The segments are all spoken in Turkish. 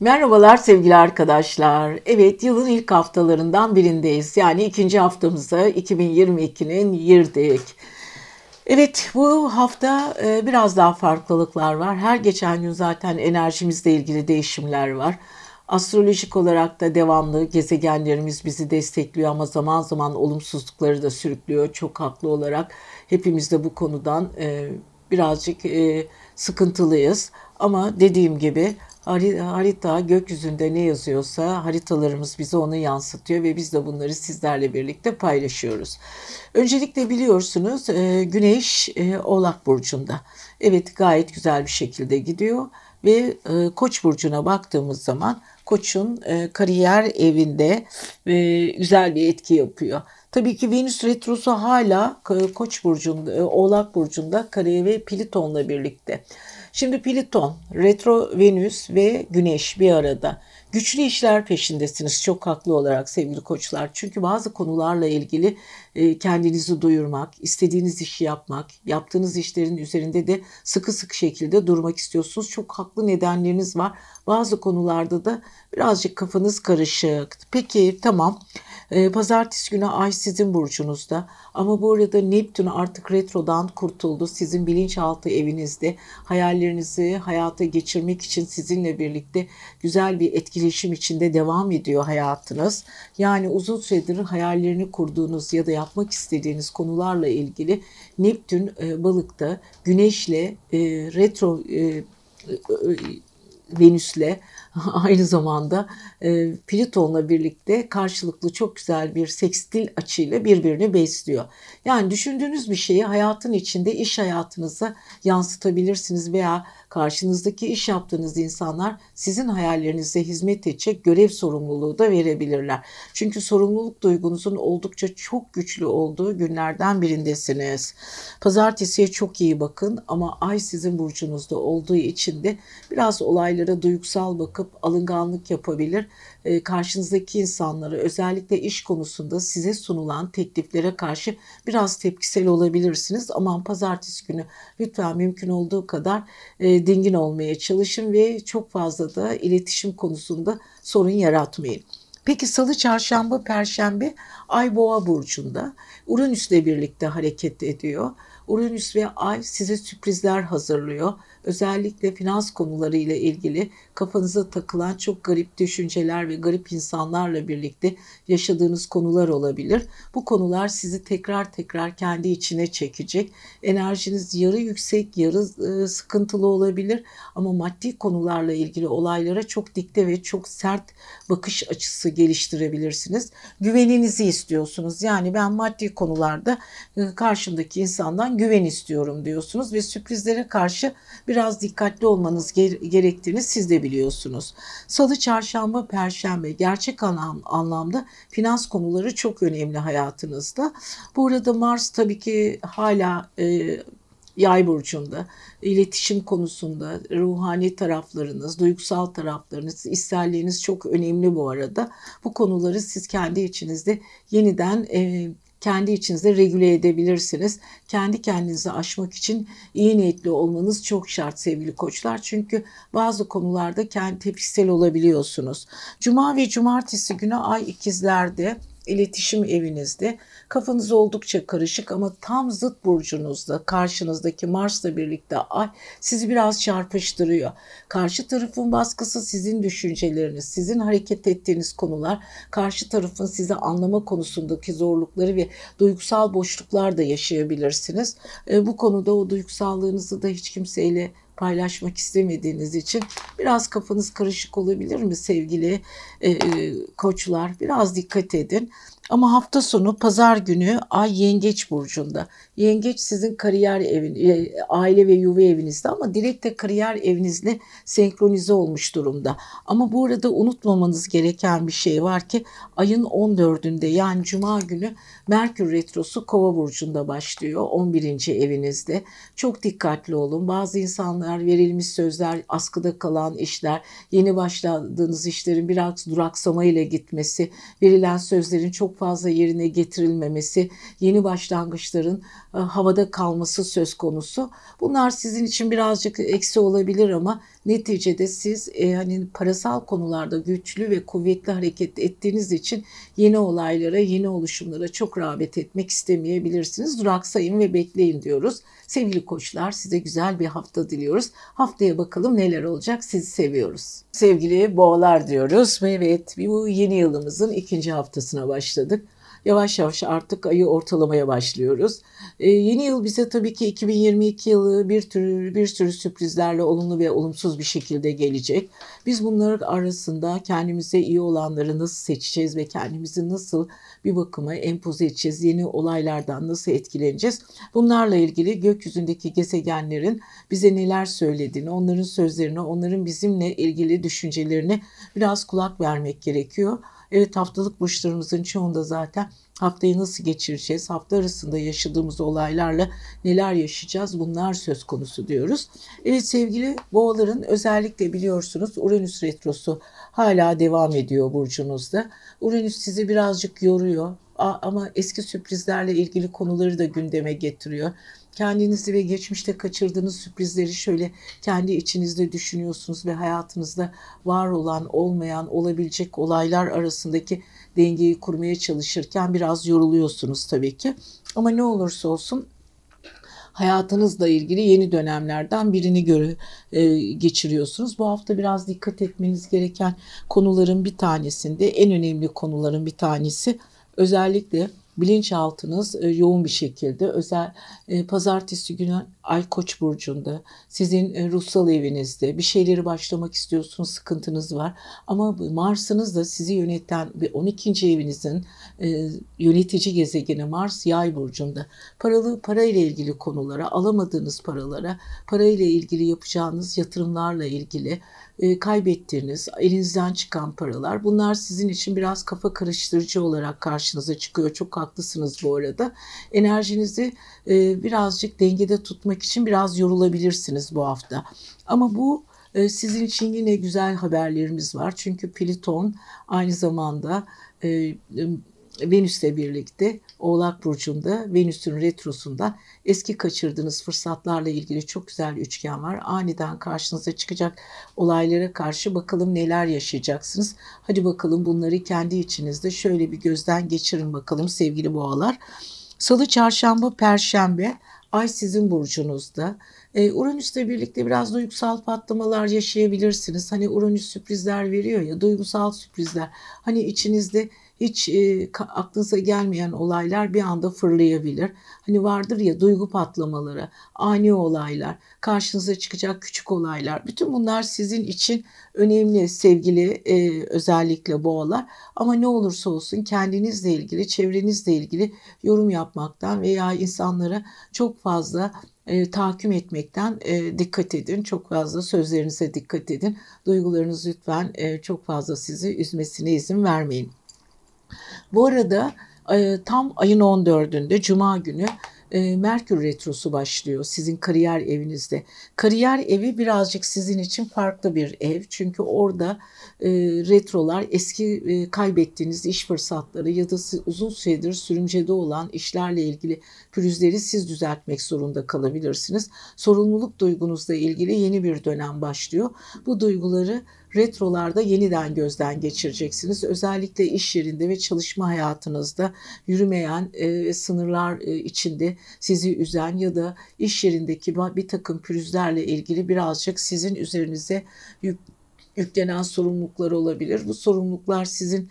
Merhabalar sevgili arkadaşlar. Evet yılın ilk haftalarından birindeyiz. Yani ikinci haftamıza 2022'nin girdik. Evet bu hafta e, biraz daha farklılıklar var. Her geçen gün zaten enerjimizle ilgili değişimler var. Astrolojik olarak da devamlı gezegenlerimiz bizi destekliyor ama zaman zaman olumsuzlukları da sürüklüyor. Çok haklı olarak hepimiz de bu konudan e, birazcık e, sıkıntılıyız. Ama dediğim gibi harita gökyüzünde ne yazıyorsa haritalarımız bize onu yansıtıyor ve biz de bunları sizlerle birlikte paylaşıyoruz. Öncelikle biliyorsunuz e, Güneş e, Oğlak Burcu'nda. Evet gayet güzel bir şekilde gidiyor ve e, Koç burcuna baktığımız zaman Koç'un kariyer evinde güzel bir etki yapıyor. Tabii ki Venüs retrosu hala Koç burcunda, Oğlak burcunda kariyer ve Pliton'la birlikte. Şimdi Pliton, Retro Venüs ve Güneş bir arada. Güçlü işler peşindesiniz çok haklı olarak sevgili koçlar. Çünkü bazı konularla ilgili e, kendinizi duyurmak, istediğiniz işi yapmak, yaptığınız işlerin üzerinde de sıkı sıkı şekilde durmak istiyorsunuz. Çok haklı nedenleriniz var. Bazı konularda da birazcık kafanız karışık. Peki tamam. E, pazartesi günü Ay sizin burcunuzda ama bu arada Neptün artık retrodan kurtuldu. Sizin bilinçaltı evinizde hayallerinizi hayata geçirmek için sizinle birlikte güzel bir etkileşim içinde devam ediyor hayatınız. Yani uzun süredir hayallerini kurduğunuz ya da yapmak istediğiniz konularla ilgili Neptün e, balıkta güneşle e, retro e, e, Venüs'le aynı zamanda e, Plüton'la birlikte karşılıklı çok güzel bir sekstil açıyla birbirini besliyor. Yani düşündüğünüz bir şeyi hayatın içinde iş hayatınıza yansıtabilirsiniz veya karşınızdaki iş yaptığınız insanlar sizin hayallerinize hizmet edecek görev sorumluluğu da verebilirler. Çünkü sorumluluk duygunuzun oldukça çok güçlü olduğu günlerden birindesiniz. Pazartesiye çok iyi bakın ama ay sizin burcunuzda olduğu için de biraz olaylara duygusal bakıp alınganlık yapabilir e, karşınızdaki insanları özellikle iş konusunda size sunulan tekliflere karşı biraz tepkisel olabilirsiniz. Aman pazartesi günü lütfen mümkün olduğu kadar e, dingin olmaya çalışın ve çok fazla da iletişim konusunda sorun yaratmayın. Peki salı, çarşamba, perşembe Ay Boğa burcunda Uranüs'le birlikte hareket ediyor. Uranüs ve Ay size sürprizler hazırlıyor özellikle finans konuları ile ilgili kafanıza takılan çok garip düşünceler ve garip insanlarla birlikte yaşadığınız konular olabilir. Bu konular sizi tekrar tekrar kendi içine çekecek. Enerjiniz yarı yüksek, yarı e, sıkıntılı olabilir ama maddi konularla ilgili olaylara çok dikte ve çok sert bakış açısı geliştirebilirsiniz. Güveninizi istiyorsunuz. Yani ben maddi konularda e, karşımdaki insandan güven istiyorum diyorsunuz ve sürprizlere karşı bir biraz dikkatli olmanız gerektiğini siz de biliyorsunuz. Salı, çarşamba, perşembe gerçek anlam, anlamda finans konuları çok önemli hayatınızda. Bu arada Mars tabii ki hala e, yay burcunda iletişim konusunda ruhani taraflarınız, duygusal taraflarınız, isterleriniz çok önemli bu arada. Bu konuları siz kendi içinizde yeniden e, kendi içinizde regüle edebilirsiniz. Kendi kendinizi aşmak için iyi niyetli olmanız çok şart sevgili koçlar. Çünkü bazı konularda kendi tepkisel olabiliyorsunuz. Cuma ve cumartesi günü ay ikizlerde iletişim evinizde. Kafanız oldukça karışık ama tam zıt burcunuzda karşınızdaki Mars'la birlikte ay sizi biraz çarpıştırıyor. Karşı tarafın baskısı sizin düşünceleriniz, sizin hareket ettiğiniz konular, karşı tarafın sizi anlama konusundaki zorlukları ve duygusal boşluklar da yaşayabilirsiniz. E, bu konuda o duygusallığınızı da hiç kimseyle paylaşmak istemediğiniz için biraz kafanız karışık olabilir mi sevgili e, e, koçlar? Biraz dikkat edin. Ama hafta sonu pazar günü Ay Yengeç burcunda. Yengeç sizin kariyer evin, e, aile ve yuva evinizde ama direkt de kariyer evinizle senkronize olmuş durumda. Ama bu arada unutmamanız gereken bir şey var ki ayın 14'ünde yani cuma günü Merkür Retrosu Kova burcunda başlıyor 11. evinizde. Çok dikkatli olun. Bazı insanlar verilmiş sözler, askıda kalan işler, yeni başladığınız işlerin biraz duraksama ile gitmesi, verilen sözlerin çok fazla yerine getirilmemesi, yeni başlangıçların e, havada kalması söz konusu. Bunlar sizin için birazcık eksi olabilir ama neticede siz e, hani parasal konularda güçlü ve kuvvetli hareket ettiğiniz için yeni olaylara, yeni oluşumlara çok rağbet etmek istemeyebilirsiniz. Duraksayın ve bekleyin diyoruz. Sevgili koçlar size güzel bir hafta diliyoruz. Haftaya bakalım neler olacak. Sizi seviyoruz. Sevgili boğalar diyoruz ve evet bu yeni yılımızın ikinci haftasına başladık yavaş yavaş artık ayı ortalamaya başlıyoruz. Ee, yeni yıl bize tabii ki 2022 yılı bir tür bir sürü sürprizlerle olumlu ve olumsuz bir şekilde gelecek. Biz bunların arasında kendimize iyi olanları nasıl seçeceğiz ve kendimizi nasıl bir bakıma empoze edeceğiz, yeni olaylardan nasıl etkileneceğiz? Bunlarla ilgili gökyüzündeki gezegenlerin bize neler söylediğini, onların sözlerini, onların bizimle ilgili düşüncelerini biraz kulak vermek gerekiyor. Evet haftalık burçlarımızın çoğunda zaten haftayı nasıl geçireceğiz, hafta arasında yaşadığımız olaylarla neler yaşayacağız bunlar söz konusu diyoruz. Evet sevgili boğaların özellikle biliyorsunuz Uranüs retrosu hala devam ediyor burcunuzda. Uranüs sizi birazcık yoruyor ama eski sürprizlerle ilgili konuları da gündeme getiriyor kendinizi ve geçmişte kaçırdığınız sürprizleri şöyle kendi içinizde düşünüyorsunuz ve hayatınızda var olan, olmayan, olabilecek olaylar arasındaki dengeyi kurmaya çalışırken biraz yoruluyorsunuz tabii ki. Ama ne olursa olsun hayatınızla ilgili yeni dönemlerden birini göre e, geçiriyorsunuz. Bu hafta biraz dikkat etmeniz gereken konuların bir tanesinde en önemli konuların bir tanesi özellikle bilinçaltınız e, yoğun bir şekilde özel e, pazartesi günü Ay Koç burcunda sizin e, ruhsal evinizde bir şeyleri başlamak istiyorsunuz sıkıntınız var ama Mars'ınız da sizi yöneten ve 12. evinizin yönetici gezegeni Mars Yay burcunda paralı para ile ilgili konulara alamadığınız paralara para ile ilgili yapacağınız yatırımlarla ilgili e, kaybettiğiniz, elinizden çıkan paralar bunlar sizin için biraz kafa karıştırıcı olarak karşınıza çıkıyor. Çok haklısınız bu arada. Enerjinizi e, birazcık dengede tutmak için biraz yorulabilirsiniz bu hafta. Ama bu e, sizin için yine güzel haberlerimiz var. Çünkü Pliton aynı zamanda Venüs'le birlikte Oğlak Burcu'nda Venüs'ün retrosunda eski kaçırdığınız fırsatlarla ilgili çok güzel üçgen var. Aniden karşınıza çıkacak olaylara karşı bakalım neler yaşayacaksınız. Hadi bakalım bunları kendi içinizde şöyle bir gözden geçirin bakalım sevgili boğalar. Salı, çarşamba, perşembe Ay sizin burcunuzda. Ee, Uranüs'le birlikte biraz duygusal patlamalar yaşayabilirsiniz. Hani Uranüs sürprizler veriyor ya duygusal sürprizler. Hani içinizde hiç e, aklınıza gelmeyen olaylar bir anda fırlayabilir. Hani vardır ya duygu patlamaları, ani olaylar, karşınıza çıkacak küçük olaylar. Bütün bunlar sizin için önemli sevgili e, özellikle boğalar. Ama ne olursa olsun kendinizle ilgili, çevrenizle ilgili yorum yapmaktan veya insanlara çok fazla e, tahakküm etmekten e, dikkat edin. Çok fazla sözlerinize dikkat edin. Duygularınız lütfen e, çok fazla sizi üzmesine izin vermeyin. Bu arada e, tam ayın 14'ünde Cuma günü e, Merkür Retrosu başlıyor sizin kariyer evinizde. Kariyer evi birazcık sizin için farklı bir ev. Çünkü orada e, retrolar eski kaybettiğiniz iş fırsatları ya da uzun süredir sürümcede olan işlerle ilgili pürüzleri siz düzeltmek zorunda kalabilirsiniz. Sorumluluk duygunuzla ilgili yeni bir dönem başlıyor. Bu duyguları retrolarda yeniden gözden geçireceksiniz. Özellikle iş yerinde ve çalışma hayatınızda yürümeyen e, sınırlar e, içinde sizi üzen ya da iş yerindeki bir takım pürüzlerle ilgili birazcık sizin üzerinize yük, yüklenen sorumluluklar olabilir. Bu sorumluluklar sizin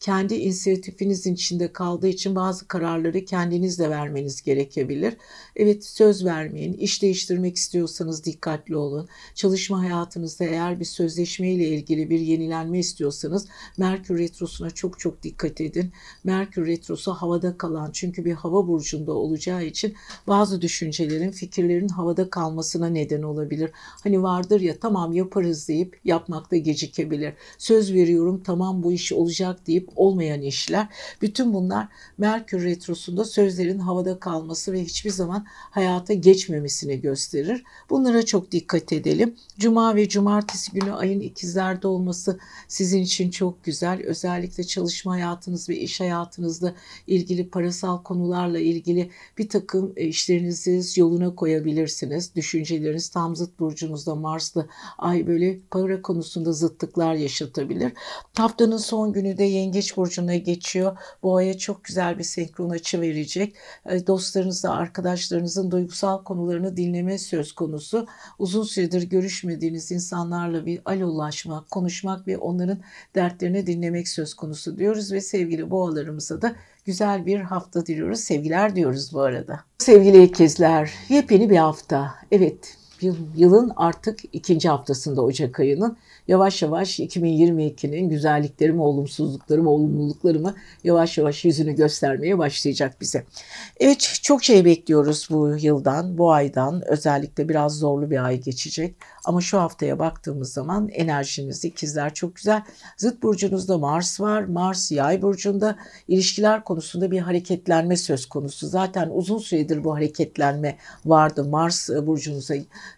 kendi inisiyatifinizin içinde kaldığı için bazı kararları kendiniz de vermeniz gerekebilir. Evet söz vermeyin. İş değiştirmek istiyorsanız dikkatli olun. Çalışma hayatınızda eğer bir sözleşme ile ilgili bir yenilenme istiyorsanız Merkür Retrosu'na çok çok dikkat edin. Merkür Retrosu havada kalan çünkü bir hava burcunda olacağı için bazı düşüncelerin, fikirlerin havada kalmasına neden olabilir. Hani vardır ya tamam yaparız deyip yapmakta gecikebilir. Söz veriyorum tamam bu iş olur olacak deyip olmayan işler. Bütün bunlar Merkür Retrosu'nda sözlerin havada kalması ve hiçbir zaman hayata geçmemesini gösterir. Bunlara çok dikkat edelim. Cuma ve cumartesi günü ayın ikizlerde olması sizin için çok güzel. Özellikle çalışma hayatınız ve iş hayatınızla ilgili parasal konularla ilgili bir takım e, işlerinizi yoluna koyabilirsiniz. Düşünceleriniz tam zıt burcunuzda Mars'la ay böyle para konusunda zıtlıklar yaşatabilir. Haftanın son günü de Yengeç Burcu'na geçiyor. Bu aya çok güzel bir senkron açı verecek. E, dostlarınızla, arkadaşlarınızın duygusal konularını dinleme söz konusu. Uzun süredir görüşmediğiniz insanlarla bir alolaşmak, konuşmak ve onların dertlerini dinlemek söz konusu diyoruz ve sevgili boğalarımıza da güzel bir hafta diliyoruz. Sevgiler diyoruz bu arada. Sevgili ikizler, yepyeni bir hafta. Evet, yılın artık ikinci haftasında Ocak ayının yavaş yavaş 2022'nin güzellikleri mi, olumsuzlukları mı, olumlulukları mı yavaş yavaş yüzünü göstermeye başlayacak bize. Evet çok şey bekliyoruz bu yıldan, bu aydan. Özellikle biraz zorlu bir ay geçecek. Ama şu haftaya baktığımız zaman enerjiniz ikizler çok güzel. Zıt burcunuzda Mars var. Mars yay burcunda ilişkiler konusunda bir hareketlenme söz konusu. Zaten uzun süredir bu hareketlenme vardı. Mars burcunuza,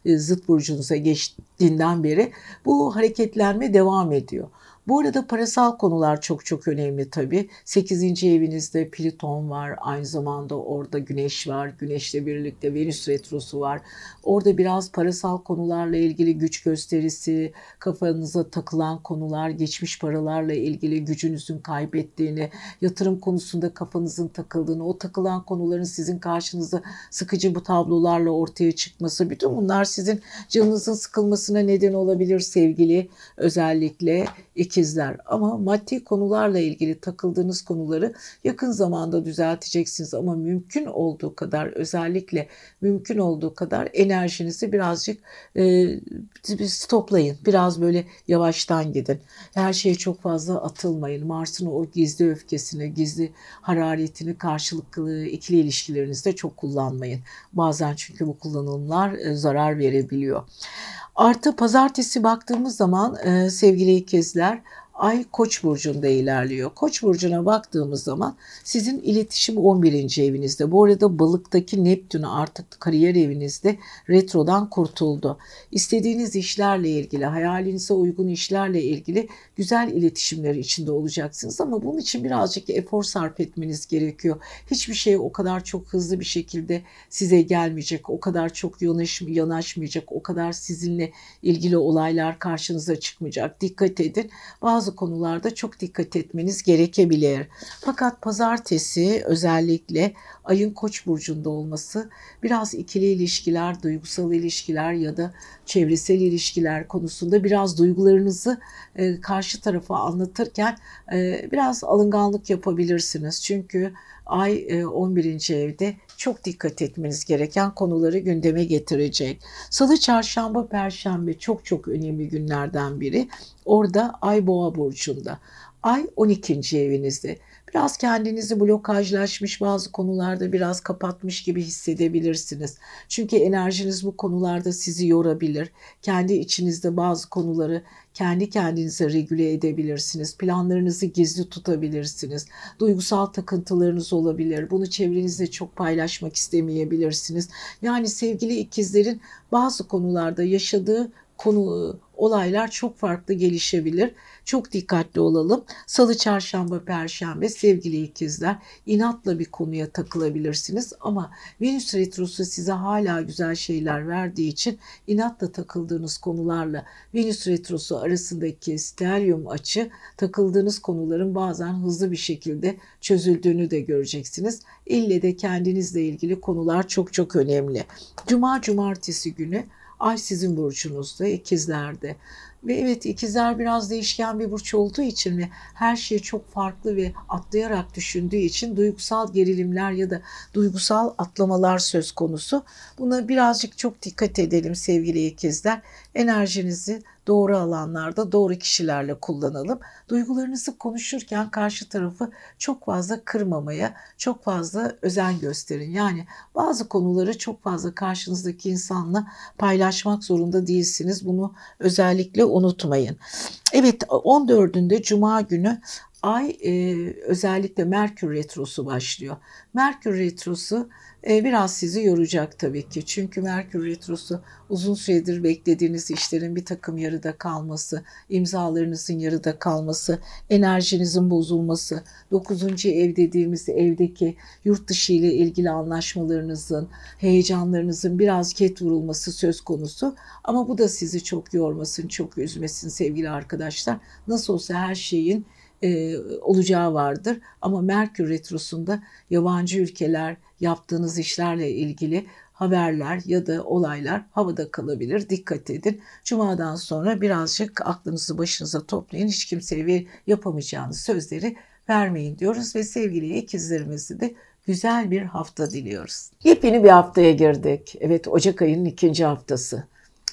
zıt burcunuza geçtiğinden beri bu hareketlenme devam ediyor. Bu arada parasal konular çok çok önemli tabii. 8. evinizde Plüton var. Aynı zamanda orada Güneş var. Güneşle birlikte Venüs retrosu var. Orada biraz parasal konularla ilgili güç gösterisi, kafanıza takılan konular, geçmiş paralarla ilgili gücünüzün kaybettiğini, yatırım konusunda kafanızın takıldığını, o takılan konuların sizin karşınıza sıkıcı bu tablolarla ortaya çıkması, bütün bunlar sizin canınızın sıkılmasına neden olabilir sevgili özellikle ikizler. Ama maddi konularla ilgili takıldığınız konuları yakın zamanda düzelteceksiniz ama mümkün olduğu kadar özellikle mümkün olduğu kadar enerjinizi birazcık e, stoplayın. Biraz böyle yavaştan gidin. Her şeye çok fazla atılmayın. Mars'ın o gizli öfkesini, gizli hararetini karşılıklı ikili ilişkilerinizde çok kullanmayın. Bazen çünkü bu kullanımlar e, zarar verebiliyor. Artı pazartesi baktığımız zaman e, sevgili ikizler lugar Ay Koç burcunda ilerliyor. Koç burcuna baktığımız zaman sizin iletişim 11. evinizde. Bu arada balıktaki Neptün artık kariyer evinizde retrodan kurtuldu. İstediğiniz işlerle ilgili, hayalinize uygun işlerle ilgili güzel iletişimler içinde olacaksınız ama bunun için birazcık efor sarf etmeniz gerekiyor. Hiçbir şey o kadar çok hızlı bir şekilde size gelmeyecek, o kadar çok yanaş, yanaşmayacak, o kadar sizinle ilgili olaylar karşınıza çıkmayacak. Dikkat edin. Bazı bazı konularda çok dikkat etmeniz gerekebilir. Fakat pazartesi özellikle ayın koç burcunda olması biraz ikili ilişkiler, duygusal ilişkiler ya da çevresel ilişkiler konusunda biraz duygularınızı e, karşı tarafa anlatırken e, biraz alınganlık yapabilirsiniz. Çünkü ay 11. E, evde çok dikkat etmeniz gereken konuları gündeme getirecek. Salı, çarşamba, perşembe çok çok önemli günlerden biri. Orada Ay Boğa burcunda. Ay 12. evinizde. Biraz kendinizi blokajlaşmış bazı konularda biraz kapatmış gibi hissedebilirsiniz. Çünkü enerjiniz bu konularda sizi yorabilir. Kendi içinizde bazı konuları kendi kendinize regüle edebilirsiniz. Planlarınızı gizli tutabilirsiniz. Duygusal takıntılarınız olabilir. Bunu çevrenizde çok paylaşmak istemeyebilirsiniz. Yani sevgili ikizlerin bazı konularda yaşadığı konu olaylar çok farklı gelişebilir. Çok dikkatli olalım. Salı, çarşamba, perşembe sevgili ikizler inatla bir konuya takılabilirsiniz ama Venüs retrosu size hala güzel şeyler verdiği için inatla takıldığınız konularla Venüs retrosu arasındaki stelyum açı takıldığınız konuların bazen hızlı bir şekilde çözüldüğünü de göreceksiniz. İlle de kendinizle ilgili konular çok çok önemli. Cuma cumartesi günü Ay sizin burcunuzda, ikizlerde. Ve evet ikizler biraz değişken bir burç olduğu için ve her şey çok farklı ve atlayarak düşündüğü için duygusal gerilimler ya da duygusal atlamalar söz konusu. Buna birazcık çok dikkat edelim sevgili ikizler. Enerjinizi doğru alanlarda doğru kişilerle kullanalım. Duygularınızı konuşurken karşı tarafı çok fazla kırmamaya, çok fazla özen gösterin. Yani bazı konuları çok fazla karşınızdaki insanla paylaşmak zorunda değilsiniz. Bunu özellikle unutmayın. Evet 14'ünde Cuma günü ay e, özellikle Merkür Retrosu başlıyor. Merkür Retrosu biraz sizi yoracak tabii ki. Çünkü Merkür Retrosu uzun süredir beklediğiniz işlerin bir takım yarıda kalması, imzalarınızın yarıda kalması, enerjinizin bozulması, 9. ev dediğimiz evdeki yurt dışı ile ilgili anlaşmalarınızın, heyecanlarınızın biraz ket vurulması söz konusu. Ama bu da sizi çok yormasın, çok üzmesin sevgili arkadaşlar. Nasıl olsa her şeyin e, olacağı vardır. Ama Merkür Retrosu'nda yabancı ülkeler yaptığınız işlerle ilgili haberler ya da olaylar havada kalabilir. Dikkat edin. Cuma'dan sonra birazcık aklınızı başınıza toplayın. Hiç kimseye yapamayacağınız sözleri vermeyin diyoruz ve sevgili ikizlerimizi de güzel bir hafta diliyoruz. Yepyeni bir haftaya girdik. Evet Ocak ayının ikinci haftası.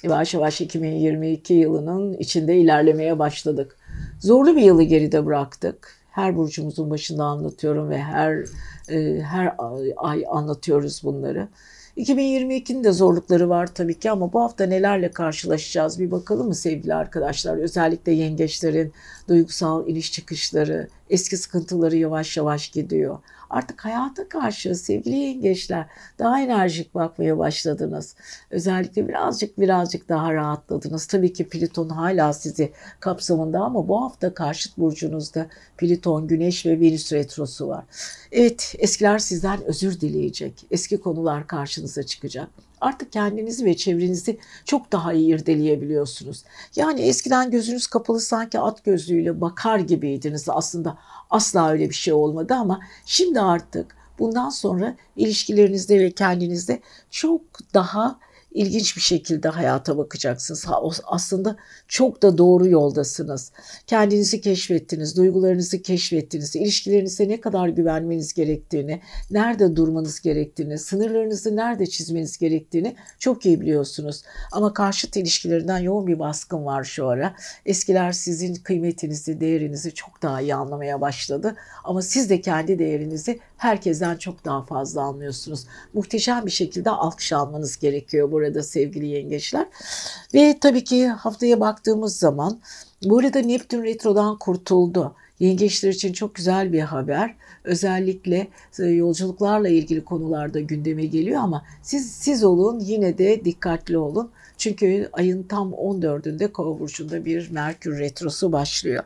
Yavaş yavaş 2022 yılının içinde ilerlemeye başladık. Zorlu bir yılı geride bıraktık. Her burcumuzun başında anlatıyorum ve her e, her ay anlatıyoruz bunları. 2022'nin de zorlukları var tabii ki ama bu hafta nelerle karşılaşacağız bir bakalım mı sevgili arkadaşlar? Özellikle yengeçlerin duygusal iniş çıkışları, eski sıkıntıları yavaş yavaş gidiyor. Artık hayata karşı sevgili yengeçler daha enerjik bakmaya başladınız. Özellikle birazcık birazcık daha rahatladınız. Tabii ki Plüton hala sizi kapsamında ama bu hafta karşıt burcunuzda Plüton, Güneş ve Venüs retrosu var. Evet eskiler sizden özür dileyecek. Eski konular karşınıza çıkacak artık kendinizi ve çevrenizi çok daha iyi irdeleyebiliyorsunuz. Yani eskiden gözünüz kapalı sanki at gözlüğüyle bakar gibiydiniz. Aslında asla öyle bir şey olmadı ama şimdi artık bundan sonra ilişkilerinizde ve kendinizde çok daha ilginç bir şekilde hayata bakacaksınız. Aslında çok da doğru yoldasınız. Kendinizi keşfettiniz, duygularınızı keşfettiniz, ilişkilerinize ne kadar güvenmeniz gerektiğini, nerede durmanız gerektiğini, sınırlarınızı nerede çizmeniz gerektiğini çok iyi biliyorsunuz. Ama karşıt ilişkilerinden yoğun bir baskın var şu ara. Eskiler sizin kıymetinizi, değerinizi çok daha iyi anlamaya başladı. Ama siz de kendi değerinizi herkesten çok daha fazla anlıyorsunuz. Muhteşem bir şekilde alkış almanız gerekiyor burada sevgili yengeçler. Ve tabii ki haftaya baktığımız zaman bu arada Neptün Retro'dan kurtuldu. Yengeçler için çok güzel bir haber. Özellikle e, yolculuklarla ilgili konularda gündeme geliyor ama siz siz olun yine de dikkatli olun. Çünkü ayın tam 14'ünde Kova burcunda bir Merkür retrosu başlıyor.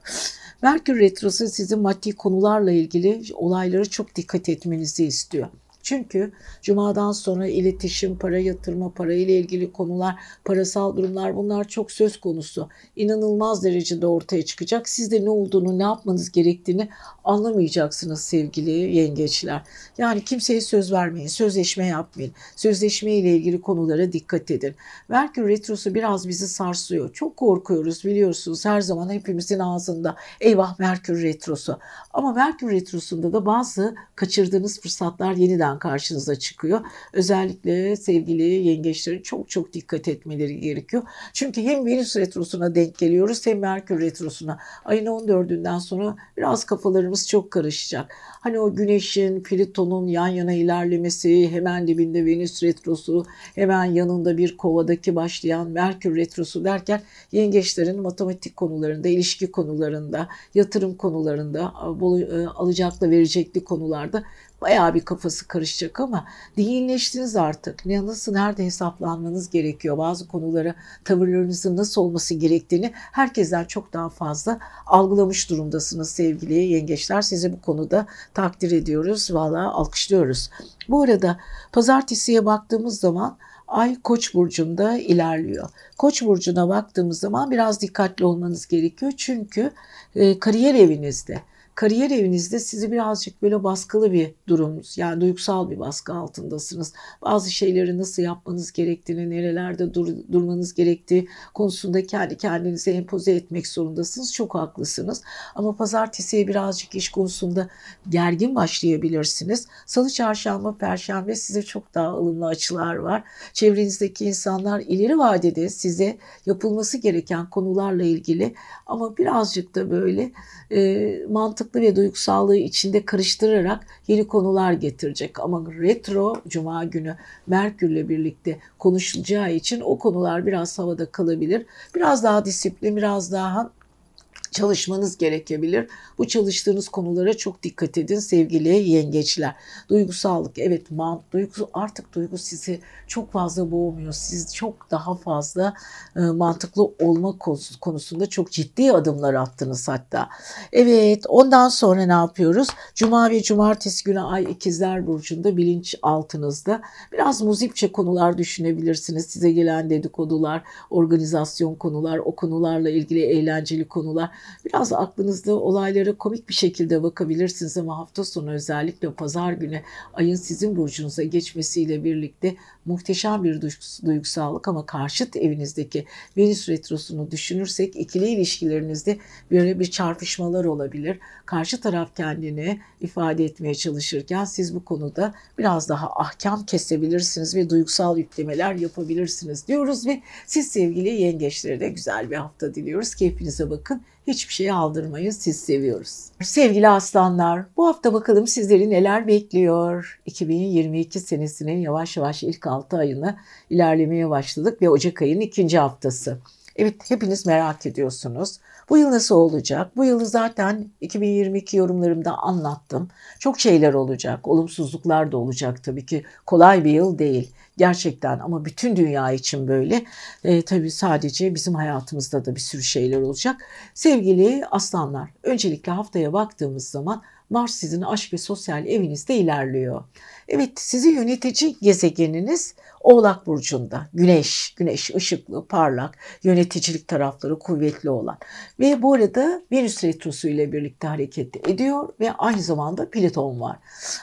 Merkür retrosu sizin maddi konularla ilgili olaylara çok dikkat etmenizi istiyor. Çünkü cumadan sonra iletişim, para yatırma, para ile ilgili konular, parasal durumlar bunlar çok söz konusu. İnanılmaz derecede ortaya çıkacak. Siz de ne olduğunu, ne yapmanız gerektiğini anlamayacaksınız sevgili yengeçler. Yani kimseye söz vermeyin, sözleşme yapmayın. Sözleşme ile ilgili konulara dikkat edin. Merkür Retrosu biraz bizi sarsıyor. Çok korkuyoruz biliyorsunuz her zaman hepimizin ağzında eyvah Merkür Retrosu. Ama Merkür Retrosu'nda da bazı kaçırdığınız fırsatlar yeniden karşınıza çıkıyor. Özellikle sevgili yengeçlerin çok çok dikkat etmeleri gerekiyor. Çünkü hem Venüs Retrosu'na denk geliyoruz hem Merkür Retrosu'na. Ayın 14'ünden sonra biraz kafalarımız çok karışacak. Hani o güneşin, Plüton'un yan yana ilerlemesi, hemen dibinde Venüs retrosu, hemen yanında bir kovadaki başlayan Merkür retrosu derken yengeçlerin matematik konularında, ilişki konularında, yatırım konularında, e, alacakla verecekli konularda Bayağı bir kafası karışacak ama dinginleştiniz artık. Ne nasıl nerede hesaplanmanız gerekiyor? Bazı konulara tavırlarınızın nasıl olması gerektiğini herkesten çok daha fazla algılamış durumdasınız sevgili yengeçler. Sizi bu konuda takdir ediyoruz. Valla alkışlıyoruz. Bu arada pazartesiye baktığımız zaman Ay Koç burcunda ilerliyor. Koç burcuna baktığımız zaman biraz dikkatli olmanız gerekiyor. Çünkü e, kariyer evinizde kariyer evinizde sizi birazcık böyle baskılı bir durum, yani duygusal bir baskı altındasınız. Bazı şeyleri nasıl yapmanız gerektiğini, nerelerde dur, durmanız gerektiği konusunda kendi kendinize empoze etmek zorundasınız. Çok haklısınız. Ama pazartesiye birazcık iş konusunda gergin başlayabilirsiniz. Salı, çarşamba, perşembe size çok daha ılımlı açılar var. Çevrenizdeki insanlar ileri vadede size yapılması gereken konularla ilgili ama birazcık da böyle e, mantıklı ve duygusallığı içinde karıştırarak yeni konular getirecek. Ama retro cuma günü Merkür'le birlikte konuşulacağı için o konular biraz havada kalabilir. Biraz daha disiplin, biraz daha çalışmanız gerekebilir. Bu çalıştığınız konulara çok dikkat edin sevgili yengeçler. Duygusallık evet mant duygusu artık duygu sizi çok fazla boğmuyor. Siz çok daha fazla e, mantıklı olma konusunda çok ciddi adımlar attınız hatta. Evet ondan sonra ne yapıyoruz? Cuma ve cumartesi günü ay ikizler burcunda bilinç altınızda biraz muzipçe konular düşünebilirsiniz. Size gelen dedikodular, organizasyon konular, o konularla ilgili eğlenceli konular Biraz aklınızda olaylara komik bir şekilde bakabilirsiniz ama hafta sonu özellikle pazar günü ayın sizin burcunuza geçmesiyle birlikte muhteşem bir duygusallık ama karşıt evinizdeki Venüs retrosunu düşünürsek ikili ilişkilerinizde böyle bir çarpışmalar olabilir. Karşı taraf kendini ifade etmeye çalışırken siz bu konuda biraz daha ahkam kesebilirsiniz ve duygusal yüklemeler yapabilirsiniz diyoruz ve siz sevgili yengeçlere de güzel bir hafta diliyoruz. Keyfinize bakın. Hiçbir şeyi aldırmayın. Siz seviyoruz. Sevgili aslanlar, bu hafta bakalım sizleri neler bekliyor. 2022 senesinin yavaş yavaş ilk 6 ayını ilerlemeye başladık ve Ocak ayının ikinci haftası. Evet hepiniz merak ediyorsunuz. Bu yıl nasıl olacak? Bu yılı zaten 2022 yorumlarımda anlattım. Çok şeyler olacak. Olumsuzluklar da olacak tabii ki. Kolay bir yıl değil gerçekten ama bütün dünya için böyle. E, tabii sadece bizim hayatımızda da bir sürü şeyler olacak. Sevgili aslanlar, öncelikle haftaya baktığımız zaman Mars sizin aşk ve sosyal evinizde ilerliyor. Evet sizi yönetici gezegeniniz Oğlak Burcu'nda Güneş, Güneş ışıklı, parlak, yöneticilik tarafları kuvvetli olan ve bu arada Venüs Retrosu ile birlikte hareket ediyor ve aynı zamanda Plüton var.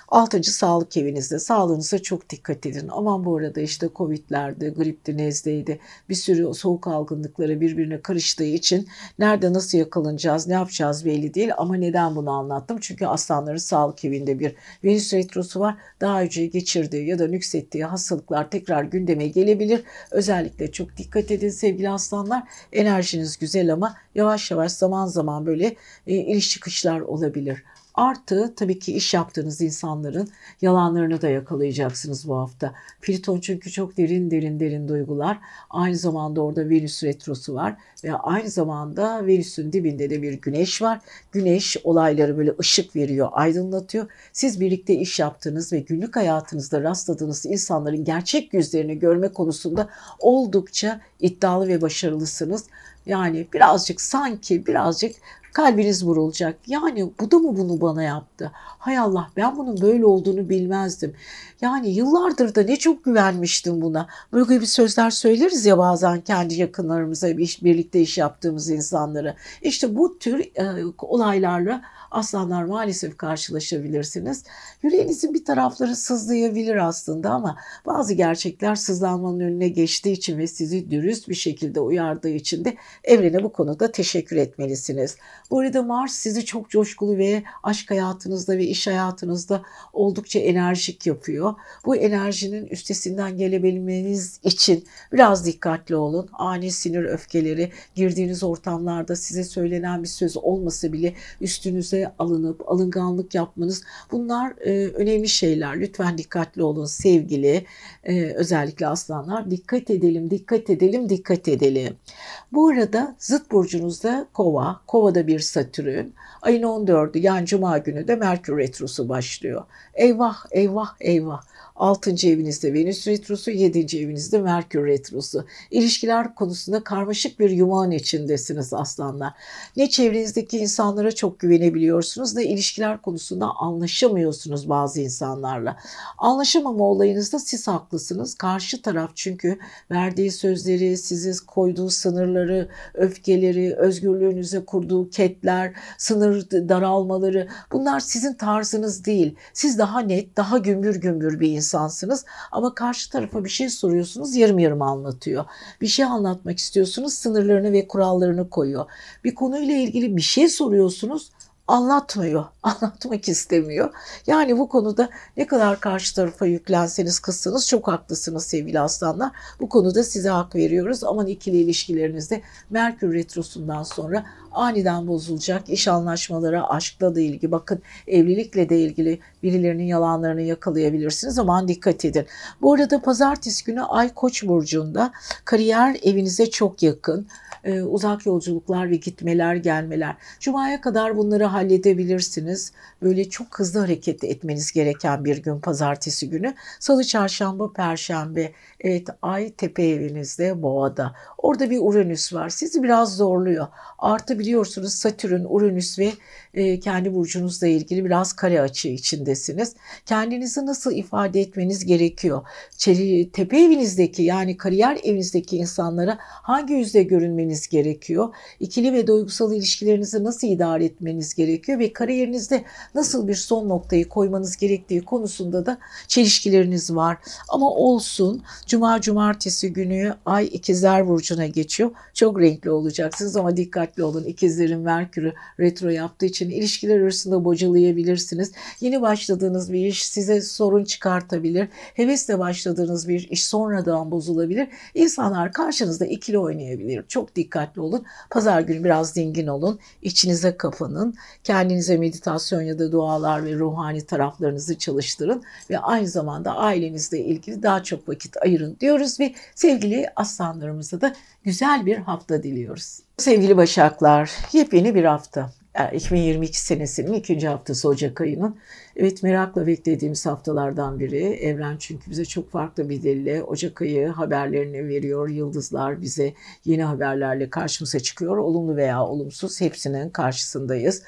Altıncı sağlık evinizde sağlığınıza çok dikkat edin. Aman bu arada işte Covid'lerdi, gripti, nezdeydi bir sürü soğuk algınlıkları birbirine karıştığı için nerede nasıl yakalanacağız, ne yapacağız belli değil ama neden bunu anlattım? Çünkü aslanların sağlık evinde bir Venüs Retrosu var. Daha önce geçirdiği ya da nüksettiği hastalıklar tekrar tekrar gündeme gelebilir. Özellikle çok dikkat edin sevgili aslanlar. Enerjiniz güzel ama yavaş yavaş zaman zaman böyle e, iniş çıkışlar olabilir. Artı tabii ki iş yaptığınız insanların yalanlarını da yakalayacaksınız bu hafta. Plüton çünkü çok derin derin derin duygular. Aynı zamanda orada Venüs retrosu var ve aynı zamanda Venüs'ün dibinde de bir güneş var. Güneş olayları böyle ışık veriyor, aydınlatıyor. Siz birlikte iş yaptığınız ve günlük hayatınızda rastladığınız insanların gerçek yüzlerini görme konusunda oldukça iddialı ve başarılısınız. Yani birazcık sanki birazcık kalbiniz vurulacak. Yani bu da mı bunu bana yaptı? Hay Allah ben bunun böyle olduğunu bilmezdim. Yani yıllardır da ne çok güvenmiştim buna. Böyle gibi sözler söyleriz ya bazen kendi yakınlarımıza, birlikte iş yaptığımız insanlara. İşte bu tür e, olaylarla aslanlar maalesef karşılaşabilirsiniz. Yüreğinizin bir tarafları sızlayabilir aslında ama bazı gerçekler sızlanmanın önüne geçtiği için ve sizi dürüst bir şekilde uyardığı için de evrene bu konuda teşekkür etmelisiniz. Bu arada Mars sizi çok coşkulu ve aşk hayatınızda ve iş hayatınızda oldukça enerjik yapıyor. Bu enerjinin üstesinden gelebilmeniz için biraz dikkatli olun. Ani sinir öfkeleri girdiğiniz ortamlarda size söylenen bir söz olmasa bile üstünüze alınıp alınganlık yapmanız bunlar e, önemli şeyler. Lütfen dikkatli olun sevgili e, özellikle aslanlar. Dikkat edelim, dikkat edelim, dikkat edelim. Bu arada zıt burcunuzda kova, kovada bir satürn. Ayın 14'ü yani cuma günü de Merkür Retrosu başlıyor. Eyvah, eyvah, eyvah. 6. evinizde Venüs retrosu, 7. evinizde Merkür retrosu. İlişkiler konusunda karmaşık bir yumağın içindesiniz aslanlar. Ne çevrenizdeki insanlara çok güvenebiliyorsunuz ne ilişkiler konusunda anlaşamıyorsunuz bazı insanlarla. Anlaşamama olayınızda siz haklısınız. Karşı taraf çünkü verdiği sözleri, sizi koyduğu sınırları, öfkeleri, özgürlüğünüze kurduğu ketler, sınır daralmaları bunlar sizin tarzınız değil. Siz daha net, daha gümbür gümbür bir insan insansınız ama karşı tarafa bir şey soruyorsunuz yarım yarım anlatıyor. Bir şey anlatmak istiyorsunuz sınırlarını ve kurallarını koyuyor. Bir konuyla ilgili bir şey soruyorsunuz anlatmıyor, anlatmak istemiyor. Yani bu konuda ne kadar karşı tarafa yüklenseniz kızsanız çok haklısınız sevgili aslanlar. Bu konuda size hak veriyoruz. Aman ikili ilişkilerinizde Merkür Retrosu'ndan sonra aniden bozulacak. İş anlaşmaları, aşkla da ilgili, bakın evlilikle de ilgili birilerinin yalanlarını yakalayabilirsiniz. Aman dikkat edin. Bu arada pazartesi günü Ay Koç burcunda kariyer evinize çok yakın e, uzak yolculuklar ve gitmeler gelmeler. Cuma'ya kadar bunları halledebilirsiniz. Böyle çok hızlı hareket etmeniz gereken bir gün pazartesi günü. Salı, çarşamba, perşembe. Evet ay tepe evinizde boğada. Orada bir Uranüs var. Sizi biraz zorluyor. Artı biliyorsunuz Satürn, Uranüs ve e, kendi burcunuzla ilgili biraz kare açı içindesiniz. Kendinizi nasıl ifade etmeniz gerekiyor? Çeli, tepe evinizdeki yani kariyer evinizdeki insanlara hangi yüzde görünmeniz gerekiyor? İkili ve duygusal ilişkilerinizi nasıl idare etmeniz gerekiyor? Ve kariyerinizde nasıl bir son noktayı koymanız gerektiği konusunda da çelişkileriniz var. Ama olsun Cuma cumartesi günü Ay ikizler burcuna geçiyor. Çok renkli olacaksınız ama dikkatli olun. İkizlerin Merkür'ü retro yaptığı için ilişkiler arasında bocalayabilirsiniz. Yeni başladığınız bir iş size sorun çıkartabilir. Hevesle başladığınız bir iş sonradan bozulabilir. İnsanlar karşınızda ikili oynayabilir. Çok dikkatli olun. Pazar günü biraz dingin olun. İçinize kapanın. Kendinize meditasyon ya da dualar ve ruhani taraflarınızı çalıştırın ve aynı zamanda ailenizle ilgili daha çok vakit ayırın diyoruz ve sevgili aslanlarımıza da güzel bir hafta diliyoruz. Sevgili Başaklar, yepyeni bir hafta. 2022 senesinin ikinci haftası Ocak ayının. Evet merakla beklediğimiz haftalardan biri. Evren çünkü bize çok farklı bir dille Ocak ayı haberlerini veriyor. Yıldızlar bize yeni haberlerle karşımıza çıkıyor. Olumlu veya olumsuz hepsinin karşısındayız.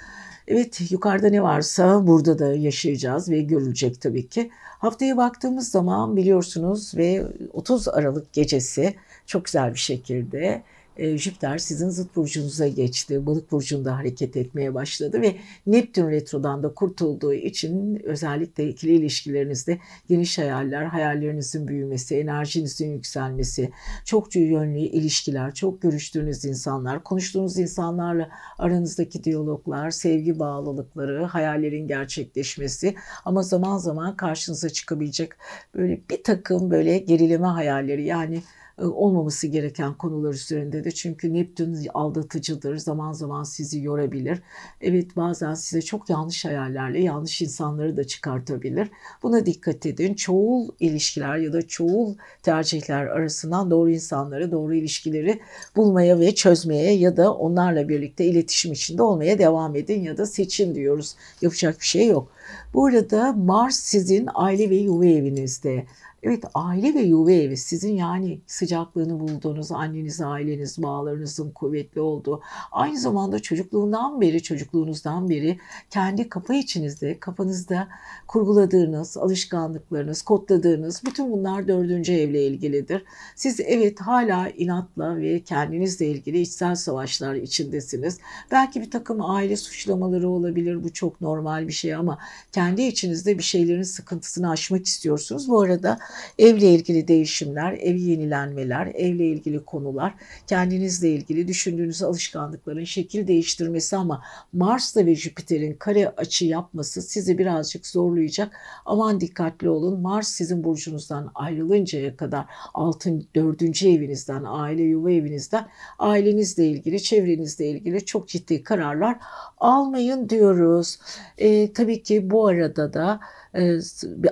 Evet yukarıda ne varsa burada da yaşayacağız ve görülecek tabii ki. Haftaya baktığımız zaman biliyorsunuz ve 30 Aralık gecesi çok güzel bir şekilde e, Jüpiter sizin zıt burcunuza geçti. Balık burcunda hareket etmeye başladı ve Neptün retrodan da kurtulduğu için özellikle ikili ilişkilerinizde geniş hayaller, hayallerinizin büyümesi, enerjinizin yükselmesi, çok yönlü ilişkiler, çok görüştüğünüz insanlar, konuştuğunuz insanlarla aranızdaki diyaloglar, sevgi bağlılıkları, hayallerin gerçekleşmesi ama zaman zaman karşınıza çıkabilecek böyle bir takım böyle gerileme hayalleri yani olmaması gereken konular üzerinde de çünkü Neptün aldatıcıdır. Zaman zaman sizi yorabilir. Evet bazen size çok yanlış hayallerle yanlış insanları da çıkartabilir. Buna dikkat edin. Çoğul ilişkiler ya da çoğul tercihler arasından doğru insanları, doğru ilişkileri bulmaya ve çözmeye ya da onlarla birlikte iletişim içinde olmaya devam edin ya da seçin diyoruz. Yapacak bir şey yok. Bu arada Mars sizin aile ve yuva evinizde. Evet aile ve yuva evi sizin yani sıcaklığını bulduğunuz anneniz, aileniz, bağlarınızın kuvvetli olduğu aynı zamanda çocukluğundan beri, çocukluğunuzdan beri kendi kafa içinizde, kafanızda kurguladığınız, alışkanlıklarınız, kodladığınız bütün bunlar dördüncü evle ilgilidir. Siz evet hala inatla ve kendinizle ilgili içsel savaşlar içindesiniz. Belki bir takım aile suçlamaları olabilir. Bu çok normal bir şey ama kendi içinizde bir şeylerin sıkıntısını aşmak istiyorsunuz. Bu arada evle ilgili değişimler, ev yenilenmeler, evle ilgili konular, kendinizle ilgili düşündüğünüz alışkanlıkların şekil değiştirmesi ama Mars'la ve Jüpiter'in kare açı yapması sizi birazcık zorlayacak. Aman dikkatli olun. Mars sizin burcunuzdan ayrılıncaya kadar altın dördüncü evinizden, aile yuva evinizden ailenizle ilgili, çevrenizle ilgili çok ciddi kararlar almayın diyoruz. E, tabii ki bu arada da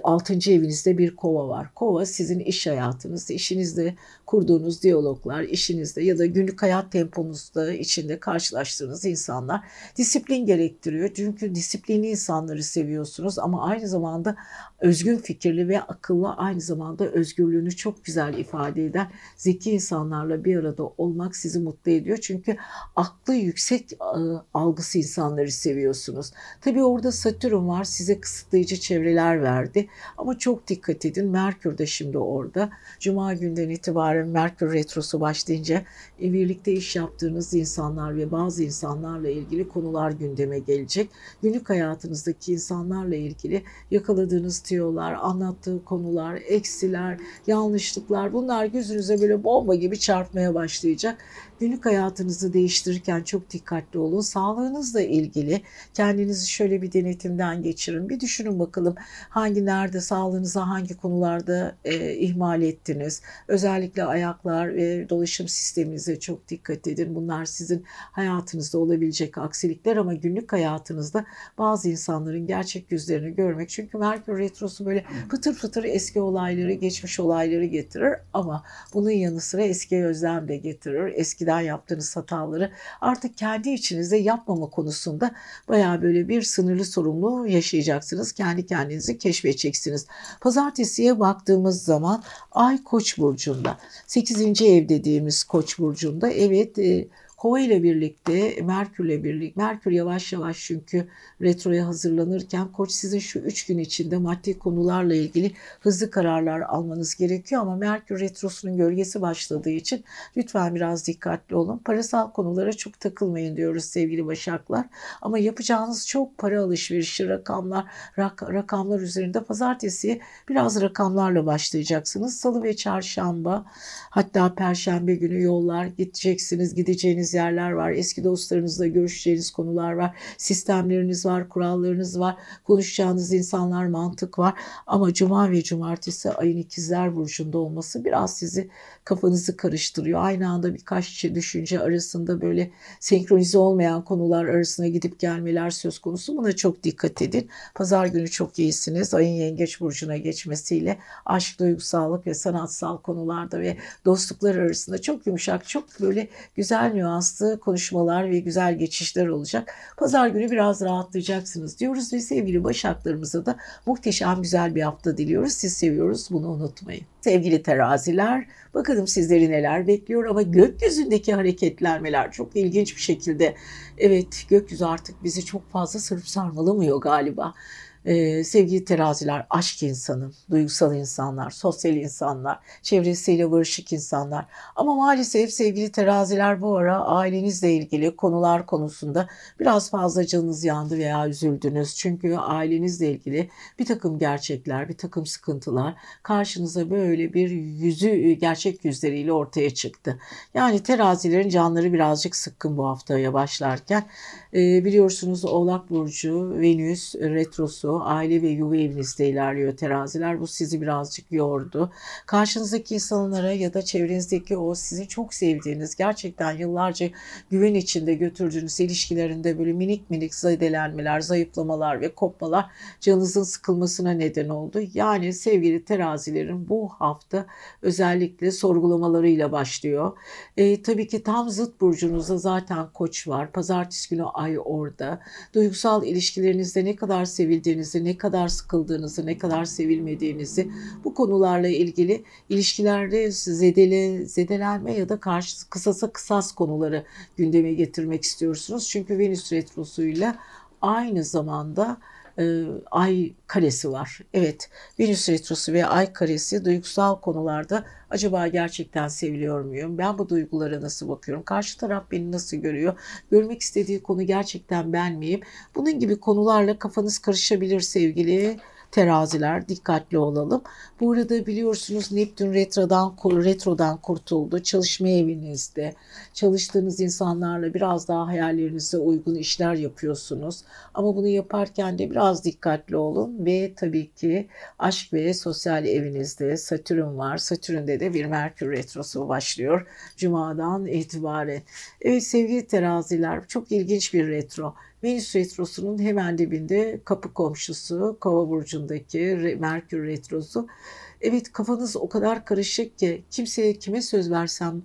altıncı evinizde bir kova var. Kova sizin iş hayatınız, işinizde kurduğunuz diyaloglar, işinizde ya da günlük hayat temponuzda içinde karşılaştığınız insanlar disiplin gerektiriyor. Çünkü disiplinli insanları seviyorsunuz ama aynı zamanda özgün fikirli ve akıllı aynı zamanda özgürlüğünü çok güzel ifade eden zeki insanlarla bir arada olmak sizi mutlu ediyor. Çünkü aklı yüksek algısı insanları seviyorsunuz. Tabii orada Satürn var size kısıtlayıcı çevreler verdi ama çok dikkat edin Merkür de şimdi orada. Cuma günden itibaren Merkür Retrosu başlayınca e, birlikte iş yaptığınız insanlar ve bazı insanlarla ilgili konular gündeme gelecek. Günlük hayatınızdaki insanlarla ilgili yakaladığınız tiyolar, anlattığı konular, eksiler, yanlışlıklar bunlar gözünüze böyle bomba gibi çarpmaya başlayacak. Günlük hayatınızı değiştirirken çok dikkatli olun. Sağlığınızla ilgili kendinizi şöyle bir denetimden geçirin. Bir düşünün bakalım Hangi nerede sağlığınıza hangi konularda e, ihmal ettiniz? Özellikle ayaklar ve dolaşım sisteminize çok dikkat edin. Bunlar sizin hayatınızda olabilecek aksilikler ama günlük hayatınızda bazı insanların gerçek yüzlerini görmek. Çünkü Merkür Retrosu böyle fıtır fıtır eski olayları, geçmiş olayları getirir ama bunun yanı sıra eski özlem de getirir. Eskiden yaptığınız hataları artık kendi içinizde yapmama konusunda baya böyle bir sınırlı sorumluluğu yaşayacaksınız. Kendi kendinizi keşfedeceksiniz. Pazartesiye baktığımız zaman Ay Koç burcunda. 8. ev dediğimiz Koç burcunda. Evet e, Kova ile birlikte, Merkür ile birlikte, Merkür yavaş yavaş çünkü retroya hazırlanırken Koç sizin şu üç gün içinde maddi konularla ilgili hızlı kararlar almanız gerekiyor ama Merkür retrosunun gölgesi başladığı için lütfen biraz dikkatli olun. Parasal konulara çok takılmayın diyoruz sevgili Başaklar. Ama yapacağınız çok para alışverişi, rakamlar, rak, rakamlar üzerinde pazartesi biraz rakamlarla başlayacaksınız. Salı ve çarşamba hatta perşembe günü yollar gideceksiniz, gideceğiniz gideceğiniz yerler var. Eski dostlarınızla görüşeceğiniz konular var. Sistemleriniz var, kurallarınız var. Konuşacağınız insanlar, mantık var. Ama cuma ve cumartesi ayın ikizler burcunda olması biraz sizi kafanızı karıştırıyor. Aynı anda birkaç düşünce arasında böyle senkronize olmayan konular arasına gidip gelmeler söz konusu. Buna çok dikkat edin. Pazar günü çok iyisiniz. Ayın yengeç burcuna geçmesiyle aşk, duygusallık ve sanatsal konularda ve dostluklar arasında çok yumuşak, çok böyle güzel nüanslı konuşmalar ve güzel geçişler olacak. Pazar günü biraz rahatlayacaksınız diyoruz ve sevgili başaklarımıza da muhteşem güzel bir hafta diliyoruz. Siz seviyoruz bunu unutmayın. Sevgili teraziler, bakalım sizleri neler bekliyor ama gökyüzündeki hareketlenmeler çok ilginç bir şekilde. Evet, gökyüzü artık bizi çok fazla sarıp sarmalamıyor galiba. Ee, sevgili teraziler, aşk insanı, duygusal insanlar, sosyal insanlar, çevresiyle barışık insanlar. Ama maalesef sevgili teraziler bu ara ailenizle ilgili konular konusunda biraz fazla canınız yandı veya üzüldünüz. Çünkü ailenizle ilgili bir takım gerçekler, bir takım sıkıntılar karşınıza böyle bir yüzü, gerçek yüzleriyle ortaya çıktı. Yani terazilerin canları birazcık sıkkın bu haftaya başlarken. Ee, biliyorsunuz Oğlak Burcu, Venüs, Retrosu, aile ve yuva evinizde ilerliyor teraziler. Bu sizi birazcık yordu. Karşınızdaki insanlara ya da çevrenizdeki o sizi çok sevdiğiniz, gerçekten yıllarca güven içinde götürdüğünüz ilişkilerinde böyle minik minik zedelenmeler, zayıflamalar ve kopmalar canınızın sıkılmasına neden oldu. Yani sevgili terazilerin bu hafta özellikle sorgulamalarıyla başlıyor. E, tabii ki tam zıt burcunuzda zaten koç var. Pazartesi günü ay orada. Duygusal ilişkilerinizde ne kadar sevildiğiniz sevdiğinizi, ne kadar sıkıldığınızı, ne kadar sevilmediğinizi bu konularla ilgili ilişkilerde zedele, zedelenme ya da karşı kısasa kısas konuları gündeme getirmek istiyorsunuz. Çünkü Venüs retrosuyla aynı zamanda e, ay karesi var. Evet Venüs retrosu ve ay karesi duygusal konularda acaba gerçekten seviliyor muyum? Ben bu duygulara nasıl bakıyorum? Karşı taraf beni nasıl görüyor? Görmek istediği konu gerçekten ben miyim? Bunun gibi konularla kafanız karışabilir sevgili teraziler dikkatli olalım. Bu arada biliyorsunuz Neptün retrodan, retrodan kurtuldu. Çalışma evinizde çalıştığınız insanlarla biraz daha hayallerinize uygun işler yapıyorsunuz. Ama bunu yaparken de biraz dikkatli olun ve tabii ki aşk ve sosyal evinizde Satürn var. Satürn'de de bir Merkür retrosu başlıyor Cuma'dan itibaren. Evet sevgili teraziler çok ilginç bir retro. Venüs Retrosu'nun hemen dibinde kapı komşusu Kova burcundaki Merkür Retrosu Evet kafanız o kadar karışık ki kimseye kime söz versem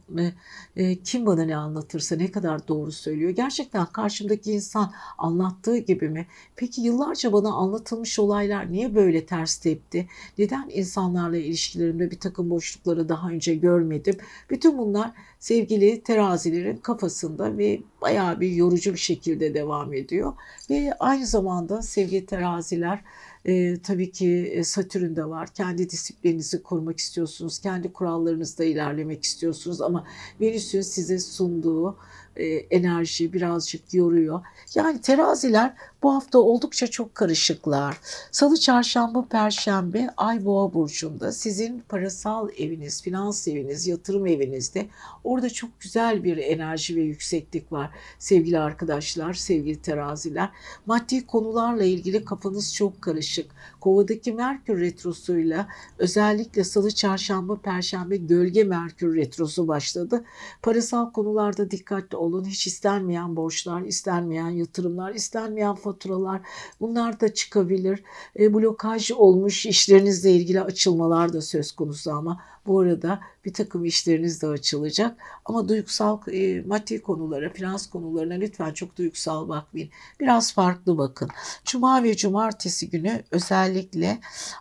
e, kim bana ne anlatırsa ne kadar doğru söylüyor. Gerçekten karşımdaki insan anlattığı gibi mi? Peki yıllarca bana anlatılmış olaylar niye böyle ters tepti? Neden insanlarla ilişkilerimde bir takım boşlukları daha önce görmedim? Bütün bunlar sevgili terazilerin kafasında ve bayağı bir yorucu bir şekilde devam ediyor. Ve aynı zamanda sevgili teraziler e, tabii ki Satürn de var. Kendi disiplininizi korumak istiyorsunuz. Kendi kurallarınızda ilerlemek istiyorsunuz. Ama Venüs'ün size sunduğu e, enerji birazcık yoruyor. Yani teraziler Bu hafta oldukça çok karışıklar. Salı, çarşamba, perşembe Ay Boğa burcunda sizin parasal eviniz, finans eviniz, yatırım evinizde orada çok güzel bir enerji ve yükseklik var. Sevgili arkadaşlar, sevgili teraziler. Maddi konularla ilgili kafanız çok karışık. Kovadaki Merkür retrosuyla özellikle salı, çarşamba, perşembe gölge Merkür retrosu başladı. Parasal konularda dikkatli olun. Hiç istenmeyen borçlar, istenmeyen yatırımlar, istenmeyen faturalar bunlar da çıkabilir. E, blokaj olmuş işlerinizle ilgili açılmalar da söz konusu ama bu arada bir takım işleriniz de açılacak. Ama duygusal e, maddi konulara, finans konularına lütfen çok duygusal bakmayın. Biraz farklı bakın. Cuma ve cumartesi günü özellikle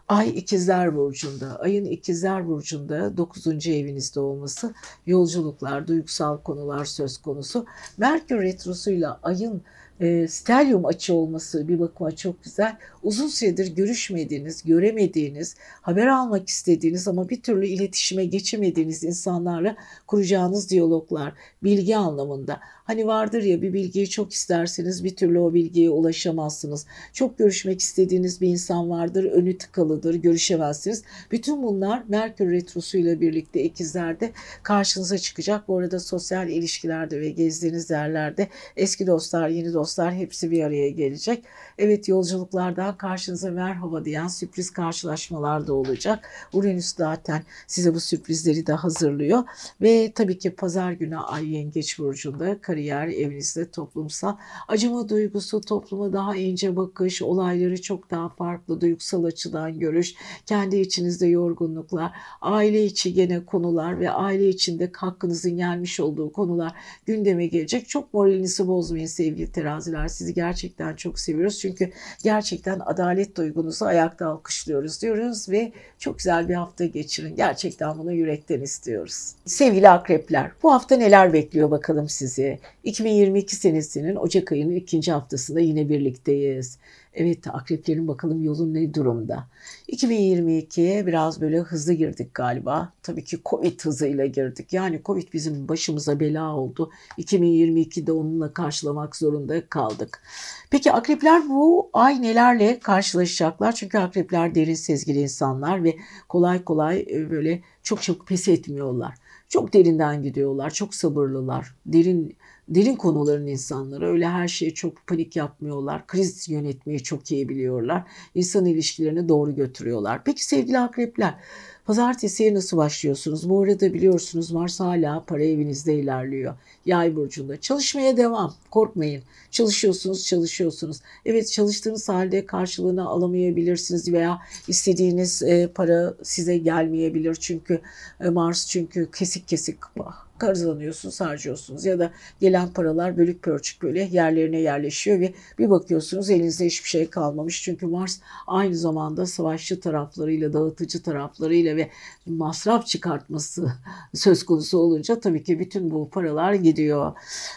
Ay ikizler Burcu'nda, Ayın ikizler Burcu'nda 9. evinizde olması yolculuklar, duygusal konular söz konusu. Merkür Retrosu'yla Ayın e, stelyum açı olması bir bakıma çok güzel. Uzun süredir görüşmediğiniz, göremediğiniz, haber almak istediğiniz ama bir türlü iletişime geçemediğiniz insanlarla kuracağınız diyaloglar, bilgi anlamında. Hani vardır ya bir bilgiyi çok isterseniz bir türlü o bilgiye ulaşamazsınız. Çok görüşmek istediğiniz bir insan vardır, önü tıkalıdır, görüşemezsiniz. Bütün bunlar Merkür Retrosu ile birlikte ikizlerde karşınıza çıkacak. Bu arada sosyal ilişkilerde ve gezdiğiniz yerlerde eski dostlar, yeni dostlar hepsi bir araya gelecek. Evet yolculuklardan karşınıza merhaba diyen sürpriz karşılaşmalar da olacak. Uranüs zaten size bu sürprizleri de hazırlıyor. Ve tabii ki pazar günü Ay Yengeç Burcu'nda kariyer, evinizde toplumsal acıma duygusu, topluma daha ince bakış, olayları çok daha farklı duygusal açıdan görüş, kendi içinizde yorgunluklar, aile içi gene konular ve aile içinde hakkınızın gelmiş olduğu konular gündeme gelecek. Çok moralinizi bozmayın sevgili teraziler. Sizi gerçekten çok seviyoruz. Çünkü gerçekten adalet duygunuzu ayakta alkışlıyoruz diyoruz ve çok güzel bir hafta geçirin. Gerçekten bunu yürekten istiyoruz. Sevgili akrepler bu hafta neler bekliyor bakalım sizi? 2022 senesinin Ocak ayının ikinci haftasında yine birlikteyiz. Evet akreplerin bakalım yolun ne durumda. 2022'ye biraz böyle hızlı girdik galiba. Tabii ki Covid hızıyla girdik. Yani Covid bizim başımıza bela oldu. 2022'de onunla karşılamak zorunda kaldık. Peki akrepler bu ay nelerle karşılaşacaklar? Çünkü akrepler derin sezgili insanlar ve kolay kolay e, böyle çok çok pes etmiyorlar. Çok derinden gidiyorlar, çok sabırlılar. Derin derin konuların insanları. Öyle her şeye çok panik yapmıyorlar. Kriz yönetmeyi çok iyi biliyorlar. İnsan ilişkilerini doğru götürüyorlar. Peki sevgili akrepler, pazartesiye nasıl başlıyorsunuz? Bu arada biliyorsunuz Mars hala para evinizde ilerliyor. Yay burcunda. Çalışmaya devam. Korkmayın. Çalışıyorsunuz, çalışıyorsunuz. Evet çalıştığınız halde karşılığını alamayabilirsiniz veya istediğiniz e, para size gelmeyebilir. Çünkü e, Mars çünkü kesik kesik kazanıyorsunuz, harcıyorsunuz ya da gelen paralar bölük pörçük böyle yerlerine yerleşiyor ve bir bakıyorsunuz elinizde hiçbir şey kalmamış. Çünkü Mars aynı zamanda savaşçı taraflarıyla, dağıtıcı taraflarıyla ve masraf çıkartması söz konusu olunca tabii ki bütün bu paralar gidiyor.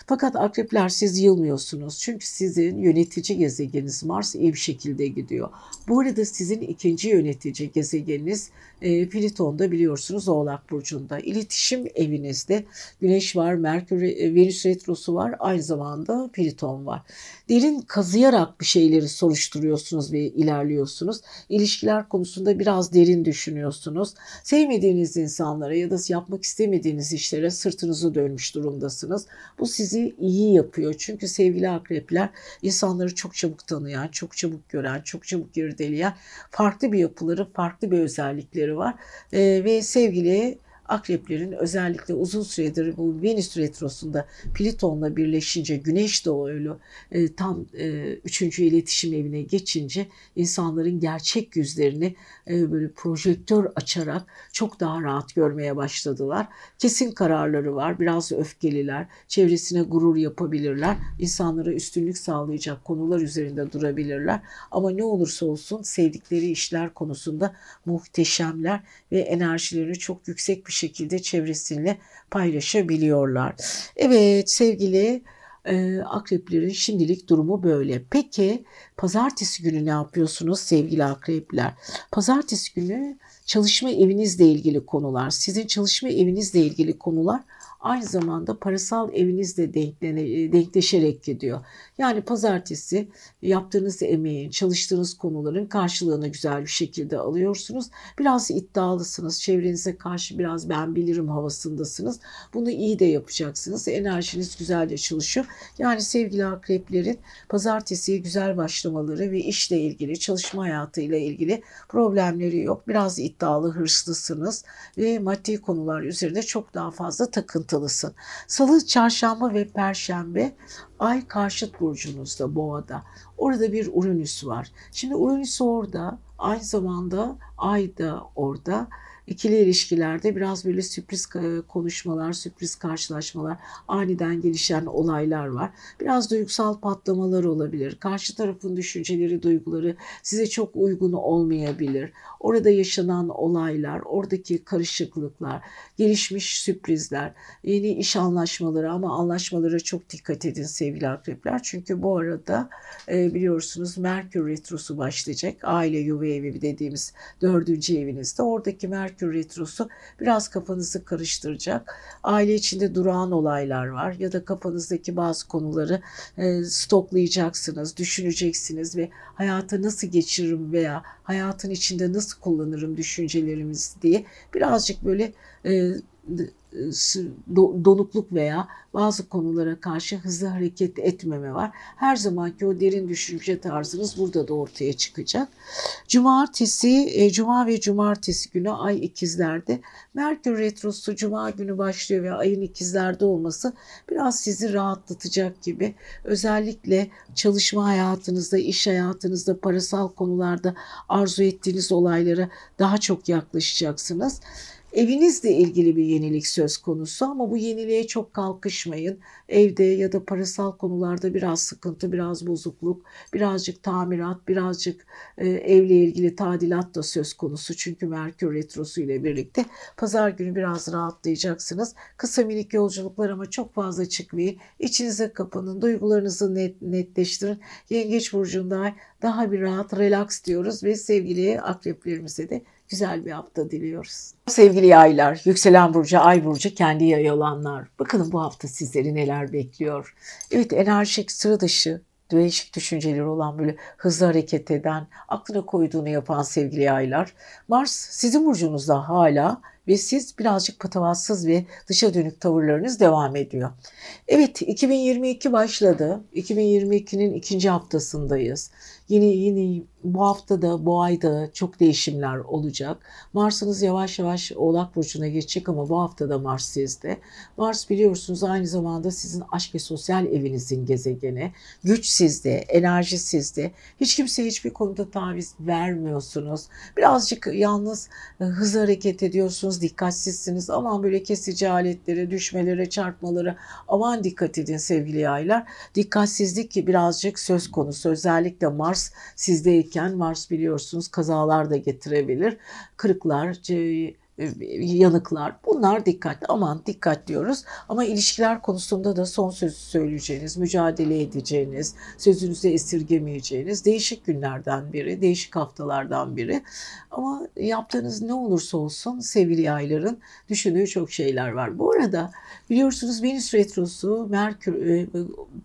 Fakat akrepler siz yılmıyorsunuz. Çünkü sizin yönetici gezegeniniz Mars bir şekilde gidiyor. Bu arada sizin ikinci yönetici gezegeniniz e, Pliton'da biliyorsunuz Oğlak Burcu'nda. İletişim evinizde Güneş var, Merkür, e, Venüs retrosu var, aynı zamanda Pliton var. Derin kazıyarak bir şeyleri soruşturuyorsunuz ve ilerliyorsunuz. İlişkiler konusunda biraz derin düşünüyorsunuz. Sevmediğiniz insanlara ya da yapmak istemediğiniz işlere sırtınızı dönmüş durumdasınız. Bu sizi iyi yapıyor. Çünkü sevgili akrepler insanları çok çabuk tanıyan, çok çabuk gören, çok çabuk irdeleyen farklı bir yapıları, farklı bir özellikleri var. Ee, ve sevgili akreplerin özellikle uzun süredir bu Venüs retrosunda Plüton'la birleşince Güneş öyle e, tam e, üçüncü iletişim evine geçince insanların gerçek yüzlerini e, böyle projektör açarak çok daha rahat görmeye başladılar. Kesin kararları var. Biraz öfkeliler. Çevresine gurur yapabilirler. insanlara üstünlük sağlayacak konular üzerinde durabilirler. Ama ne olursa olsun sevdikleri işler konusunda muhteşemler ve enerjilerini çok yüksek bir şekilde çevresiyle paylaşabiliyorlar. Evet sevgili e, akreplerin şimdilik durumu böyle. Peki pazartesi günü ne yapıyorsunuz sevgili akrepler? Pazartesi günü çalışma evinizle ilgili konular, sizin çalışma evinizle ilgili konular aynı zamanda parasal evinizle denklene, denkleşerek gidiyor. Yani pazartesi yaptığınız emeğin, çalıştığınız konuların karşılığını güzel bir şekilde alıyorsunuz. Biraz iddialısınız, çevrenize karşı biraz ben bilirim havasındasınız. Bunu iyi de yapacaksınız. Enerjiniz güzelce çalışıyor. Yani sevgili akreplerin pazartesiye güzel başlamaları ve işle ilgili, çalışma hayatıyla ilgili problemleri yok. Biraz iddialı, hırslısınız ve maddi konular üzerinde çok daha fazla takıntılısın. Salı, çarşamba ve perşembe ay karşıt burcunuzda boğada. Orada bir Uranüs var. Şimdi Uranüs orada aynı zamanda ay da orada ikili ilişkilerde biraz böyle sürpriz konuşmalar, sürpriz karşılaşmalar, aniden gelişen olaylar var. Biraz duygusal patlamalar olabilir. Karşı tarafın düşünceleri, duyguları size çok uygun olmayabilir. Orada yaşanan olaylar, oradaki karışıklıklar, gelişmiş sürprizler, yeni iş anlaşmaları ama anlaşmalara çok dikkat edin sevgili akrepler. Çünkü bu arada e, biliyorsunuz Merkür Retrosu başlayacak. Aile yuva evi dediğimiz dördüncü evinizde. Oradaki Merkür Retrosu biraz kafanızı karıştıracak. Aile içinde durağan olaylar var ya da kafanızdaki bazı konuları e, stoklayacaksınız, düşüneceksiniz ve hayata nasıl geçiririm veya hayatın içinde nasıl kullanırım düşüncelerimiz diye birazcık böyle e, donukluk veya bazı konulara karşı hızlı hareket etmeme var. Her zamanki o derin düşünce tarzınız burada da ortaya çıkacak. Cumartesi, e, cuma ve cumartesi günü ay ikizlerde. Merkür retrosu cuma günü başlıyor ve ayın ikizlerde olması biraz sizi rahatlatacak gibi. Özellikle çalışma hayatınızda, iş hayatınızda, parasal konularda arzu ettiğiniz olaylara daha çok yaklaşacaksınız. Evinizle ilgili bir yenilik söz konusu ama bu yeniliğe çok kalkışmayın. Evde ya da parasal konularda biraz sıkıntı, biraz bozukluk, birazcık tamirat, birazcık e, evle ilgili tadilat da söz konusu. Çünkü Merkür Retrosu ile birlikte pazar günü biraz rahatlayacaksınız. Kısa minik yolculuklar ama çok fazla çıkmayın. İçinize kapanın, duygularınızı net, netleştirin. Yengeç burcunda daha bir rahat, relax diyoruz ve sevgili akreplerimize de güzel bir hafta diliyoruz. Sevgili yaylar, yükselen burcu, ay burcu, kendi yay olanlar. Bakın bu hafta sizleri neler bekliyor. Evet enerjik, sıra dışı, değişik düşünceleri olan böyle hızlı hareket eden, aklına koyduğunu yapan sevgili yaylar. Mars sizin burcunuzda hala ve siz birazcık patavatsız ve dışa dönük tavırlarınız devam ediyor. Evet 2022 başladı. 2022'nin ikinci haftasındayız. Yine yine bu hafta da bu ayda çok değişimler olacak. Mars'ınız yavaş yavaş Oğlak Burcu'na geçecek ama bu hafta da Mars sizde. Mars biliyorsunuz aynı zamanda sizin aşk ve sosyal evinizin gezegeni. Güç sizde, enerji sizde. Hiç kimseye hiçbir konuda taviz vermiyorsunuz. Birazcık yalnız e, hızlı hareket ediyorsunuz, dikkatsizsiniz. Aman böyle kesici aletlere, düşmelere, çarpmalara aman dikkat edin sevgili yaylar. Dikkatsizlik ki birazcık söz konusu. Özellikle Mars sizdeyken iken Mars biliyorsunuz kazalar da getirebilir. Kırıklar, yanıklar bunlar dikkat aman dikkat diyoruz. Ama ilişkiler konusunda da son sözü söyleyeceğiniz mücadele edeceğiniz sözünüzü esirgemeyeceğiniz değişik günlerden biri değişik haftalardan biri. Ama yaptığınız ne olursa olsun sevgili ayların düşündüğü çok şeyler var. Bu arada biliyorsunuz Venüs retrosu Merkür e,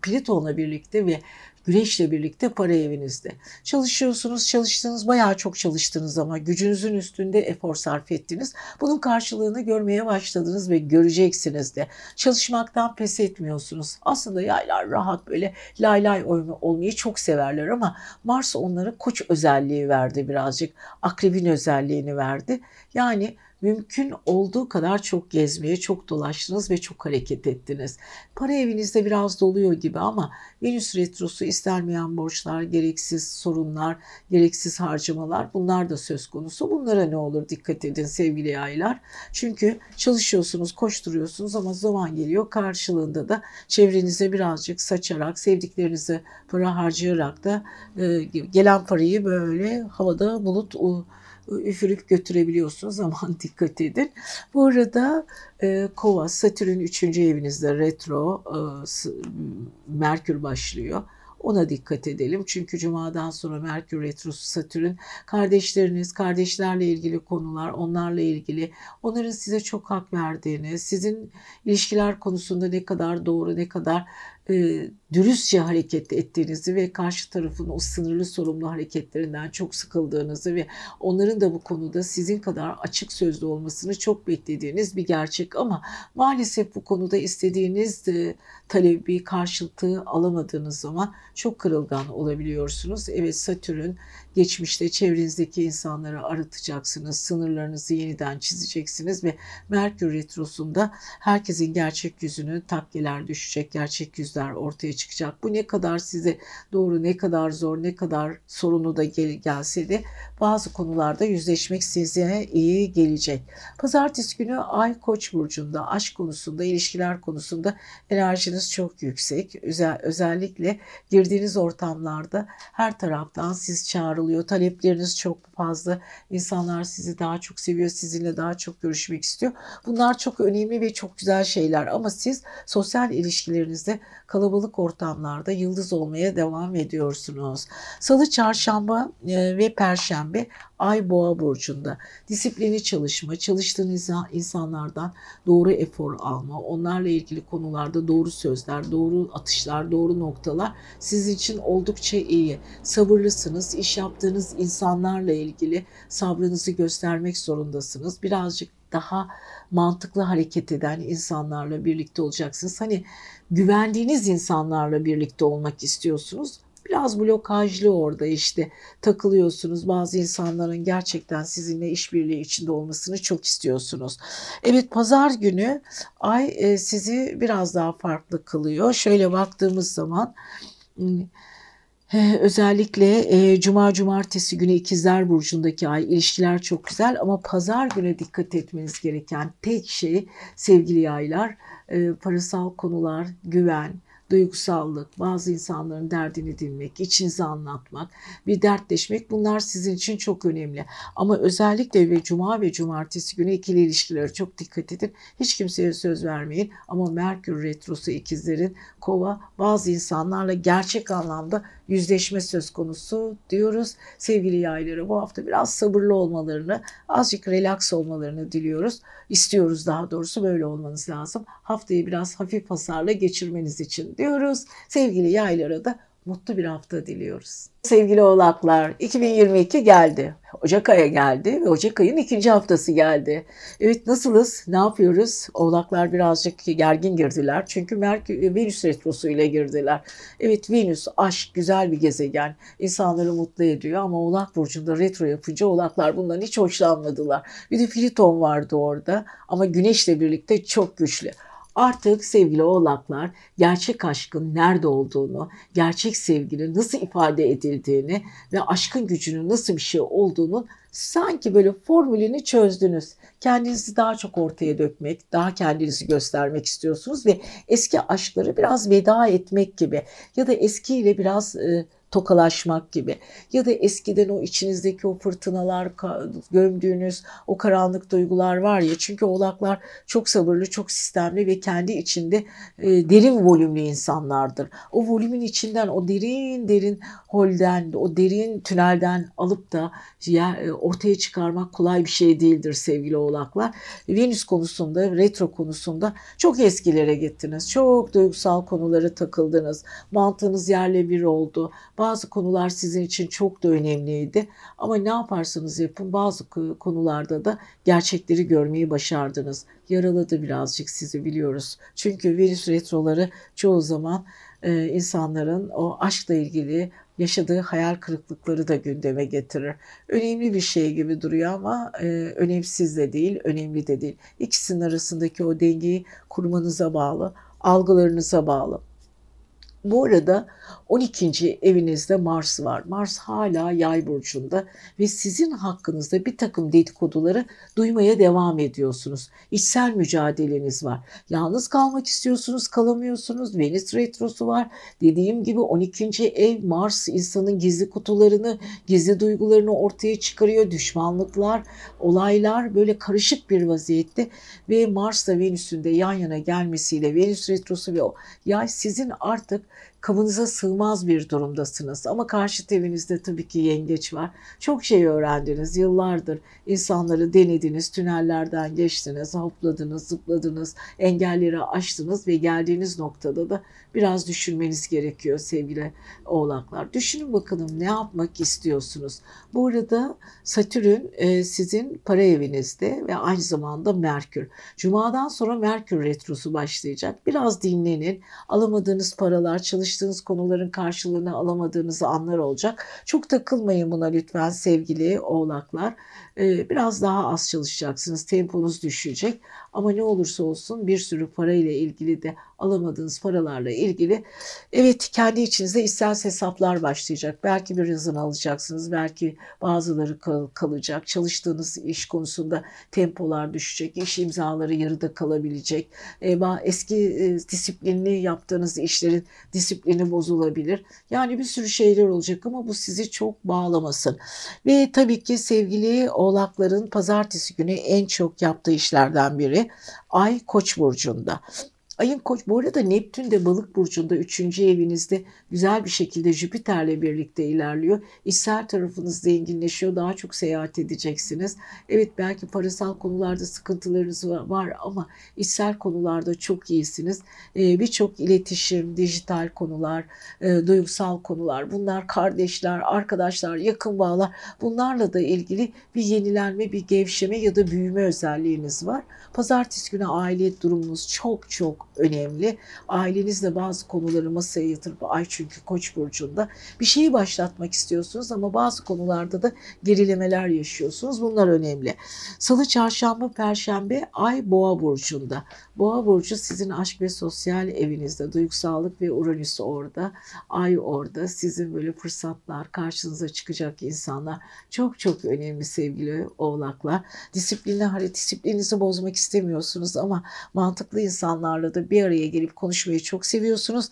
Plüton'la birlikte ve Güneşle birlikte para evinizde. Çalışıyorsunuz, çalıştınız, bayağı çok çalıştınız ama gücünüzün üstünde efor sarf ettiniz. Bunun karşılığını görmeye başladınız ve göreceksiniz de. Çalışmaktan pes etmiyorsunuz. Aslında yaylar rahat böyle lay lay olmayı çok severler ama Mars onlara koç özelliği verdi birazcık. Akrebin özelliğini verdi. Yani mümkün olduğu kadar çok gezmeye, çok dolaştınız ve çok hareket ettiniz. Para evinizde biraz doluyor gibi ama Venüs Retrosu istenmeyen borçlar, gereksiz sorunlar, gereksiz harcamalar bunlar da söz konusu. Bunlara ne olur dikkat edin sevgili yaylar. Çünkü çalışıyorsunuz, koşturuyorsunuz ama zaman geliyor karşılığında da çevrenize birazcık saçarak, sevdiklerinize para harcayarak da e, gelen parayı böyle havada bulut üfürüp götürebiliyorsunuz. Aman dikkat edin. Bu arada e, Kova, Satürn 3. evinizde retro, e, Merkür başlıyor. Ona dikkat edelim. Çünkü Cuma'dan sonra Merkür Retrosu Satürn kardeşleriniz, kardeşlerle ilgili konular, onlarla ilgili onların size çok hak verdiğini, sizin ilişkiler konusunda ne kadar doğru, ne kadar e, dürüstçe hareket ettiğinizi ve karşı tarafın o sınırlı sorumlu hareketlerinden çok sıkıldığınızı ve onların da bu konuda sizin kadar açık sözlü olmasını çok beklediğiniz bir gerçek ama maalesef bu konuda istediğiniz de talebi karşılığı alamadığınız zaman çok kırılgan olabiliyorsunuz. Evet Satürn geçmişte çevrenizdeki insanları aratacaksınız, sınırlarınızı yeniden çizeceksiniz ve Merkür Retrosu'nda herkesin gerçek yüzünü takkeler düşecek, gerçek yüzler ortaya çıkacak. Bu ne kadar size doğru, ne kadar zor, ne kadar sorunu da gel gelse de bazı konularda yüzleşmek size iyi gelecek. Pazartesi günü Ay Koç burcunda, aşk konusunda, ilişkiler konusunda enerjiniz çok yüksek. Özel, özellikle girdiğiniz ortamlarda her taraftan siz çağrılıyor. Talepleriniz çok fazla. İnsanlar sizi daha çok seviyor, sizinle daha çok görüşmek istiyor. Bunlar çok önemli ve çok güzel şeyler ama siz sosyal ilişkilerinizde kalabalık ortamlarda yıldız olmaya devam ediyorsunuz. Salı, çarşamba e, ve perşembe Ay Boğa burcunda. Disiplini çalışma, çalıştığınız insanlardan doğru efor alma, onlarla ilgili konularda doğru sözler, doğru atışlar, doğru noktalar sizin için oldukça iyi. Sabırlısınız, iş yaptığınız insanlarla ilgili sabrınızı göstermek zorundasınız. Birazcık daha mantıklı hareket eden insanlarla birlikte olacaksınız. Hani güvendiğiniz insanlarla birlikte olmak istiyorsunuz. Biraz blokajlı orada işte takılıyorsunuz. Bazı insanların gerçekten sizinle işbirliği içinde olmasını çok istiyorsunuz. Evet pazar günü ay e, sizi biraz daha farklı kılıyor. Şöyle baktığımız zaman hmm, Özellikle e, cuma cumartesi günü ikizler burcundaki ay ilişkiler çok güzel ama pazar günü dikkat etmeniz gereken tek şey sevgili yaylar e, parasal konular, güven, duygusallık, bazı insanların derdini dinlemek, içinizi anlatmak, bir dertleşmek bunlar sizin için çok önemli. Ama özellikle ve cuma ve cumartesi günü ikili ilişkilere çok dikkat edin. Hiç kimseye söz vermeyin ama Merkür Retrosu ikizlerin kova bazı insanlarla gerçek anlamda yüzleşme söz konusu diyoruz. Sevgili yayları bu hafta biraz sabırlı olmalarını, azıcık relax olmalarını diliyoruz. İstiyoruz daha doğrusu böyle olmanız lazım. Haftayı biraz hafif hasarla geçirmeniz için diyoruz. Sevgili yaylara da mutlu bir hafta diliyoruz. Sevgili oğlaklar 2022 geldi. Ocak aya geldi ve Ocak ayın ikinci haftası geldi. Evet nasılız? Ne yapıyoruz? Oğlaklar birazcık gergin girdiler. Çünkü Merkür, Venüs retrosu ile girdiler. Evet Venüs aşk güzel bir gezegen. İnsanları mutlu ediyor ama Oğlak Burcu'nda retro yapınca Oğlaklar bundan hiç hoşlanmadılar. Bir de Pliton vardı orada ama Güneş'le birlikte çok güçlü. Artık sevgili oğlaklar gerçek aşkın nerede olduğunu, gerçek sevginin nasıl ifade edildiğini ve aşkın gücünün nasıl bir şey olduğunu sanki böyle formülünü çözdünüz. Kendinizi daha çok ortaya dökmek, daha kendinizi göstermek istiyorsunuz ve eski aşkları biraz veda etmek gibi ya da eskiyle biraz e, tokalaşmak gibi ya da eskiden o içinizdeki o fırtınalar gömdüğünüz o karanlık duygular var ya çünkü oğlaklar çok sabırlı çok sistemli ve kendi içinde e, derin volümlü insanlardır. O volümün içinden o derin derin holden o derin tünelden alıp da ya, e, ortaya çıkarmak kolay bir şey değildir sevgili oğlaklar. Venüs konusunda retro konusunda çok eskilere gittiniz. Çok duygusal konulara takıldınız. Mantığınız yerle bir oldu bazı konular sizin için çok da önemliydi ama ne yaparsanız yapın bazı konularda da gerçekleri görmeyi başardınız. Yaraladı birazcık sizi biliyoruz. Çünkü virüs retroları çoğu zaman e, insanların o aşkla ilgili yaşadığı hayal kırıklıkları da gündeme getirir. Önemli bir şey gibi duruyor ama e, önemsiz de değil, önemli de değil. İkisinin arasındaki o dengeyi kurmanıza bağlı, algılarınıza bağlı. Bu arada 12. evinizde Mars var. Mars hala yay burcunda ve sizin hakkınızda bir takım dedikoduları duymaya devam ediyorsunuz. İçsel mücadeleniz var. Yalnız kalmak istiyorsunuz, kalamıyorsunuz. Venüs retrosu var. Dediğim gibi 12. ev Mars insanın gizli kutularını, gizli duygularını ortaya çıkarıyor. Düşmanlıklar, olaylar böyle karışık bir vaziyette ve Mars'la Venüs'ün de yan yana gelmesiyle Venüs retrosu ve o yay sizin artık kabınıza sığmaz bir durumdasınız. Ama karşı evinizde tabii ki yengeç var. Çok şey öğrendiniz yıllardır. insanları denediniz, tünellerden geçtiniz, hopladınız, zıpladınız, engelleri aştınız ve geldiğiniz noktada da biraz düşünmeniz gerekiyor sevgili oğlaklar. Düşünün bakalım ne yapmak istiyorsunuz. Bu arada Satürn e, sizin para evinizde ve aynı zamanda Merkür. Cuma'dan sonra Merkür retrosu başlayacak. Biraz dinlenin. Alamadığınız paralar, çalıştığınız konuların karşılığını alamadığınız anlar olacak. Çok takılmayın buna lütfen sevgili oğlaklar. E, biraz daha az çalışacaksınız. Temponuz düşecek. Ama ne olursa olsun bir sürü para ile ilgili de alamadığınız paralarla ilgili evet kendi içinizde işsel hesaplar başlayacak. Belki bir yazın alacaksınız. Belki bazıları kal- kalacak. Çalıştığınız iş konusunda tempolar düşecek. iş imzaları yarıda kalabilecek. E, eski e, disiplinli yaptığınız işlerin disiplini bozulabilir. Yani bir sürü şeyler olacak ama bu sizi çok bağlamasın. Ve tabii ki sevgili oğlakların pazartesi günü en çok yaptığı işlerden biri Ay Koç burcunda. Ayın koç bu arada Neptün de balık burcunda 3. evinizde güzel bir şekilde Jüpiter'le birlikte ilerliyor. İçsel tarafınız zenginleşiyor. Daha çok seyahat edeceksiniz. Evet belki parasal konularda sıkıntılarınız var ama içsel konularda çok iyisiniz. Ee, Birçok iletişim, dijital konular, e, duygusal konular bunlar kardeşler, arkadaşlar, yakın bağlar bunlarla da ilgili bir yenilenme, bir gevşeme ya da büyüme özelliğiniz var. Pazartesi günü aile durumunuz çok çok önemli. Ailenizle bazı konuları masaya yatırıp ay çünkü koç burcunda bir şeyi başlatmak istiyorsunuz ama bazı konularda da gerilemeler yaşıyorsunuz. Bunlar önemli. Salı, çarşamba, perşembe ay boğa burcunda. Boğa burcu sizin aşk ve sosyal evinizde. Duygusallık ve Uranüs orada. Ay orada. Sizin böyle fırsatlar, karşınıza çıkacak insanlar. Çok çok önemli sevgili oğlaklar. Disiplinli, disiplininizi bozmak istemiyorsunuz ama mantıklı insanlarla da bir araya gelip konuşmayı çok seviyorsunuz.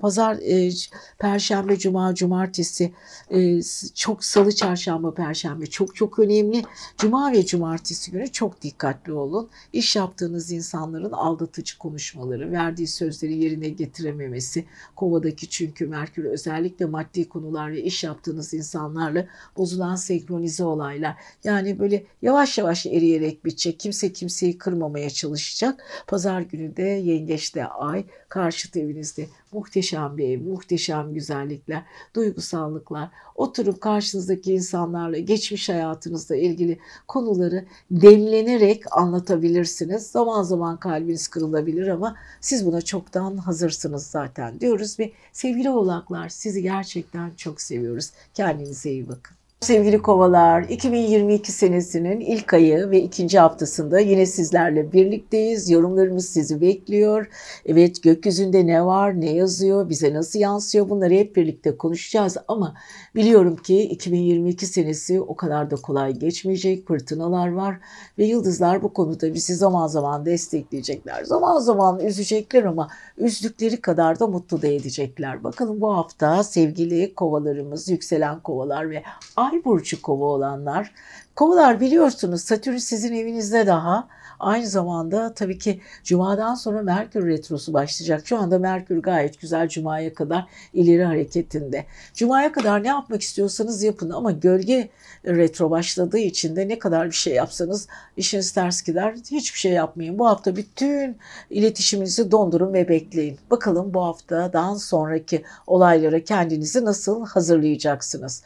Pazar, e, perşembe, cuma, cumartesi, e, çok salı, çarşamba, perşembe çok çok önemli. Cuma ve cumartesi günü çok dikkatli olun. İş yaptığınız insanların aldatıcı konuşmaları, verdiği sözleri yerine getirememesi, kovadaki çünkü Merkür özellikle maddi konularla iş yaptığınız insanlarla bozulan senkronize olaylar. Yani böyle yavaş yavaş eriyerek bitecek. Kimse kimseyi kırmamaya çalışacak. Pazar günü de yengeçte ay, karşıt evinizde muhteşem bir ev, muhteşem güzellikler, duygusallıklar. Oturup karşınızdaki insanlarla geçmiş hayatınızla ilgili konuları demlenerek anlatabilirsiniz. Zaman zaman kalbiniz kırılabilir ama siz buna çoktan hazırsınız zaten diyoruz ve sevgili oğlaklar sizi gerçekten çok seviyoruz. Kendinize iyi bakın. Sevgili kovalar, 2022 senesinin ilk ayı ve ikinci haftasında yine sizlerle birlikteyiz. Yorumlarımız sizi bekliyor. Evet gökyüzünde ne var, ne yazıyor, bize nasıl yansıyor bunları hep birlikte konuşacağız. Ama biliyorum ki 2022 senesi o kadar da kolay geçmeyecek. Fırtınalar var ve yıldızlar bu konuda bizi zaman zaman destekleyecekler. Zaman zaman üzecekler ama üzdükleri kadar da mutlu da edecekler. Bakalım bu hafta sevgili kovalarımız, yükselen kovalar ve ay Ay burcu kova olanlar. Kovalar biliyorsunuz Satürn sizin evinizde daha. Aynı zamanda tabii ki Cuma'dan sonra Merkür Retrosu başlayacak. Şu anda Merkür gayet güzel Cuma'ya kadar ileri hareketinde. Cuma'ya kadar ne yapmak istiyorsanız yapın ama gölge retro başladığı için de ne kadar bir şey yapsanız işiniz ters gider. Hiçbir şey yapmayın. Bu hafta bütün iletişiminizi dondurun ve bekleyin. Bakalım bu haftadan sonraki olaylara kendinizi nasıl hazırlayacaksınız.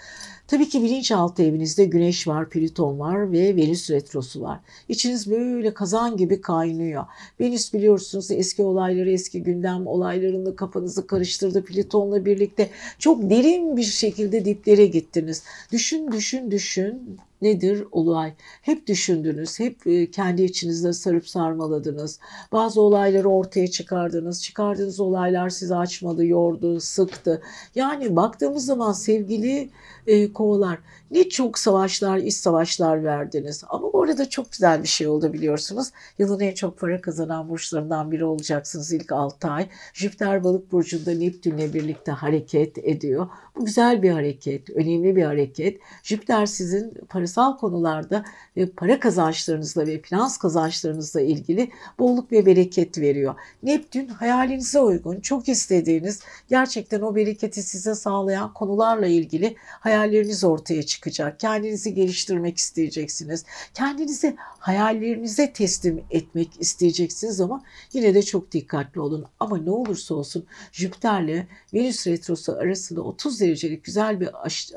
Tabii ki bilinçaltı evinizde Güneş var, Plüton var ve Venüs retrosu var. İçiniz böyle kazan gibi kaynıyor. Venüs biliyorsunuz eski olayları, eski gündem olaylarını kafanızı karıştırdı. Plüton'la birlikte çok derin bir şekilde diplere gittiniz. Düşün, düşün, düşün nedir olay? Hep düşündünüz, hep e, kendi içinizde sarıp sarmaladınız. Bazı olayları ortaya çıkardınız. Çıkardığınız olaylar sizi açmadı, yordu, sıktı. Yani baktığımız zaman sevgili e, kovalar ne çok savaşlar, iç savaşlar verdiniz. Ama orada çok güzel bir şey oldu biliyorsunuz. Yılın en çok para kazanan burçlarından biri olacaksınız ilk 6 ay. Jüpiter balık burcunda Neptün'le birlikte hareket ediyor. Bu güzel bir hareket, önemli bir hareket. Jüpiter sizin para parasal konularda ve para kazançlarınızla ve finans kazançlarınızla ilgili bolluk ve bereket veriyor. Neptün hayalinize uygun, çok istediğiniz, gerçekten o bereketi size sağlayan konularla ilgili hayalleriniz ortaya çıkacak. Kendinizi geliştirmek isteyeceksiniz. Kendinizi hayallerinize teslim etmek isteyeceksiniz ama yine de çok dikkatli olun. Ama ne olursa olsun Jüpiter'le Venüs retrosu arasında 30 derecelik güzel bir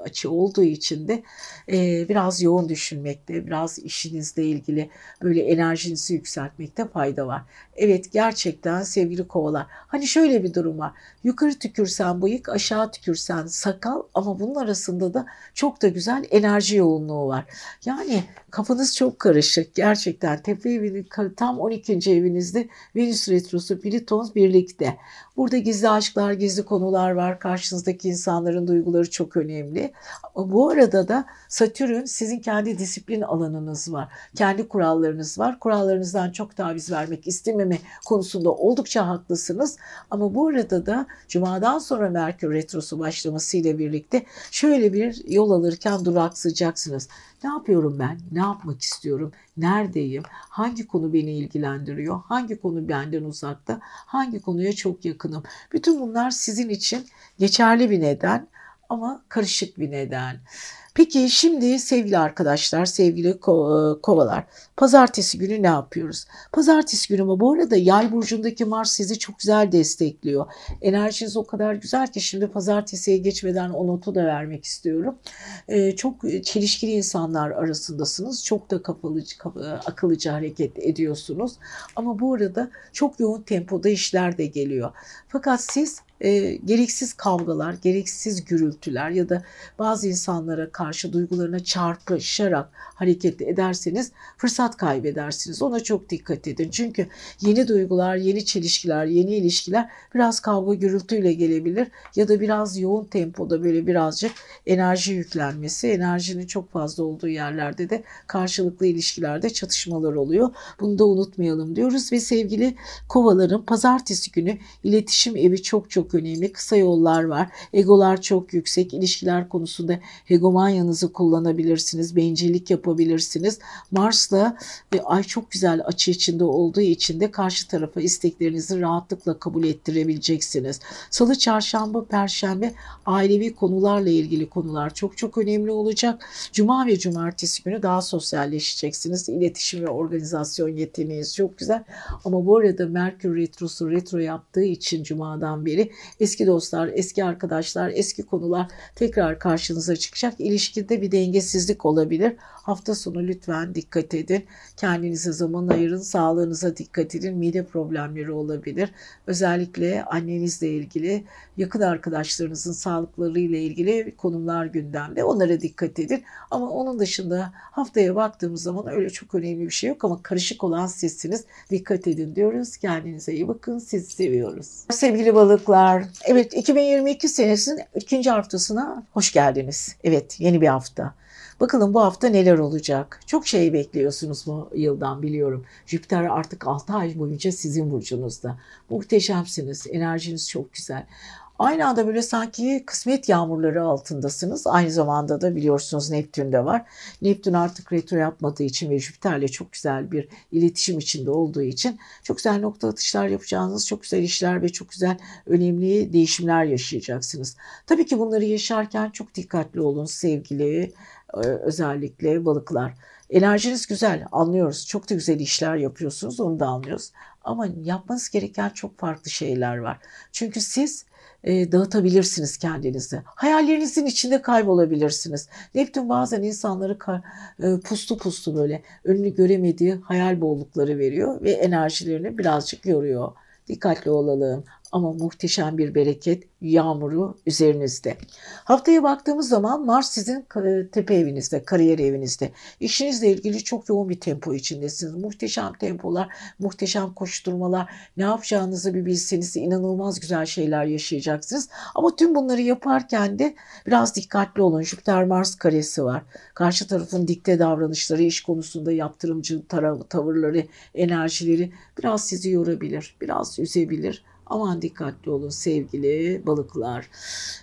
açı olduğu için de e, biraz yoğun düşünmekte, biraz işinizle ilgili böyle enerjinizi yükseltmekte fayda var. Evet gerçekten sevgili kovalar. Hani şöyle bir durum var. Yukarı tükürsen bıyık, aşağı tükürsen sakal ama bunun arasında da çok da güzel enerji yoğunluğu var. Yani kafanız çok karışık. Gerçekten tepe evinin tam 12. evinizde Venüs retrosu Plüton birlikte. Burada gizli aşklar, gizli konular var. Karşınızdaki insanların duyguları çok önemli. Bu arada da Satürn sizin kendi disiplin alanınız var. Kendi kurallarınız var. Kurallarınızdan çok taviz vermek istememe konusunda oldukça haklısınız. Ama bu arada da Cuma'dan sonra Merkür Retrosu başlamasıyla birlikte şöyle bir yol alırken duraksayacaksınız. Ne yapıyorum ben? Ne yapmak istiyorum? Neredeyim? Hangi konu beni ilgilendiriyor? Hangi konu benden uzakta? Hangi konuya çok yakınım? Bütün bunlar sizin için geçerli bir neden ama karışık bir neden. Peki şimdi sevgili arkadaşlar, sevgili ko- e, kovalar, pazartesi günü ne yapıyoruz? Pazartesi günü ama bu arada yay burcundaki Mars sizi çok güzel destekliyor. Enerjiniz o kadar güzel ki şimdi pazartesiye geçmeden o notu da vermek istiyorum. Ee, çok çelişkili insanlar arasındasınız. Çok da kapalı, akıllıca hareket ediyorsunuz. Ama bu arada çok yoğun tempoda işler de geliyor. Fakat siz e, gereksiz kavgalar, gereksiz gürültüler ya da bazı insanlara karşı duygularına çarpışarak hareket ederseniz fırsat kaybedersiniz. Ona çok dikkat edin. Çünkü yeni duygular, yeni çelişkiler, yeni ilişkiler biraz kavga gürültüyle gelebilir ya da biraz yoğun tempoda böyle birazcık enerji yüklenmesi, enerjinin çok fazla olduğu yerlerde de karşılıklı ilişkilerde çatışmalar oluyor. Bunu da unutmayalım diyoruz ve sevgili kovaların pazartesi günü iletişim evi çok çok önemli. Kısa yollar var. Egolar çok yüksek. İlişkiler konusunda hegemonyanızı kullanabilirsiniz. Bencillik yapabilirsiniz. Mars'la ve Ay çok güzel açı içinde olduğu için de karşı tarafa isteklerinizi rahatlıkla kabul ettirebileceksiniz. Salı, çarşamba, perşembe ailevi konularla ilgili konular çok çok önemli olacak. Cuma ve cumartesi günü daha sosyalleşeceksiniz. İletişim ve organizasyon yeteneğiniz çok güzel. Ama bu arada Merkür Retrosu retro yaptığı için Cuma'dan beri eski dostlar, eski arkadaşlar, eski konular tekrar karşınıza çıkacak. İlişkide bir dengesizlik olabilir. Hafta sonu lütfen dikkat edin. Kendinize zaman ayırın, sağlığınıza dikkat edin. Mide problemleri olabilir. Özellikle annenizle ilgili, yakın arkadaşlarınızın sağlıklarıyla ilgili konular gündemde. Onlara dikkat edin. Ama onun dışında haftaya baktığımız zaman öyle çok önemli bir şey yok ama karışık olan sizsiniz. Dikkat edin diyoruz. Kendinize iyi bakın. Sizi seviyoruz. Sevgili balıklar, evet 2022 senesinin ikinci haftasına hoş geldiniz. Evet yeni bir hafta. Bakalım bu hafta neler olacak? Çok şey bekliyorsunuz bu yıldan biliyorum. Jüpiter artık 6 ay boyunca sizin burcunuzda. Muhteşemsiniz. Enerjiniz çok güzel. Aynı anda böyle sanki kısmet yağmurları altındasınız. Aynı zamanda da biliyorsunuz Neptün de var. Neptün artık retro yapmadığı için ve Jüpiter'le çok güzel bir iletişim içinde olduğu için çok güzel nokta atışlar yapacağınız, çok güzel işler ve çok güzel önemli değişimler yaşayacaksınız. Tabii ki bunları yaşarken çok dikkatli olun sevgili e, özellikle balıklar. Enerjiniz güzel anlıyoruz. Çok da güzel işler yapıyorsunuz onu da anlıyoruz. Ama yapmanız gereken çok farklı şeyler var. Çünkü siz e, dağıtabilirsiniz kendinizi. Hayallerinizin içinde kaybolabilirsiniz. Neptün bazen insanları e, puslu puslu böyle önünü göremediği hayal bollukları veriyor ve enerjilerini birazcık yoruyor. Dikkatli olalım ama muhteşem bir bereket yağmuru üzerinizde. Haftaya baktığımız zaman Mars sizin tepe evinizde, kariyer evinizde. İşinizle ilgili çok yoğun bir tempo içindesiniz. Muhteşem tempolar, muhteşem koşturmalar. Ne yapacağınızı bir bilseniz inanılmaz güzel şeyler yaşayacaksınız. Ama tüm bunları yaparken de biraz dikkatli olun. Jüpiter Mars karesi var. Karşı tarafın dikte davranışları, iş konusunda yaptırımcı tavırları, enerjileri biraz sizi yorabilir, biraz üzebilir Aman dikkatli olun sevgili balıklar.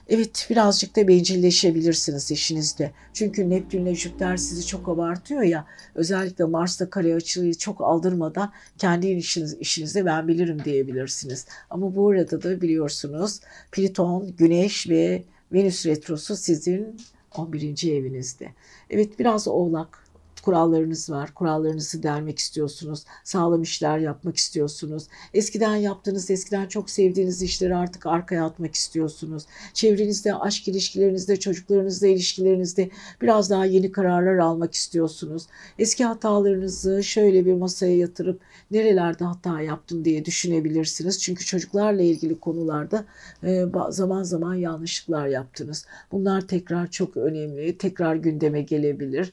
Evet birazcık da bencilleşebilirsiniz işinizde. Çünkü Neptünle Jüpiter sizi çok abartıyor ya. Özellikle Mars'ta kare açıyı çok aldırmadan kendi işiniz, işinizde ben bilirim diyebilirsiniz. Ama bu arada da biliyorsunuz Plüton, Güneş ve Venüs retrosu sizin 11. evinizde. Evet biraz oğlak kurallarınız var. Kurallarınızı delmek istiyorsunuz. Sağlam işler yapmak istiyorsunuz. Eskiden yaptığınız, eskiden çok sevdiğiniz işleri artık arkaya atmak istiyorsunuz. Çevrenizde, aşk ilişkilerinizde, çocuklarınızla ilişkilerinizde biraz daha yeni kararlar almak istiyorsunuz. Eski hatalarınızı şöyle bir masaya yatırıp nerelerde hata yaptım diye düşünebilirsiniz. Çünkü çocuklarla ilgili konularda e, zaman zaman yanlışlıklar yaptınız. Bunlar tekrar çok önemli. Tekrar gündeme gelebilir.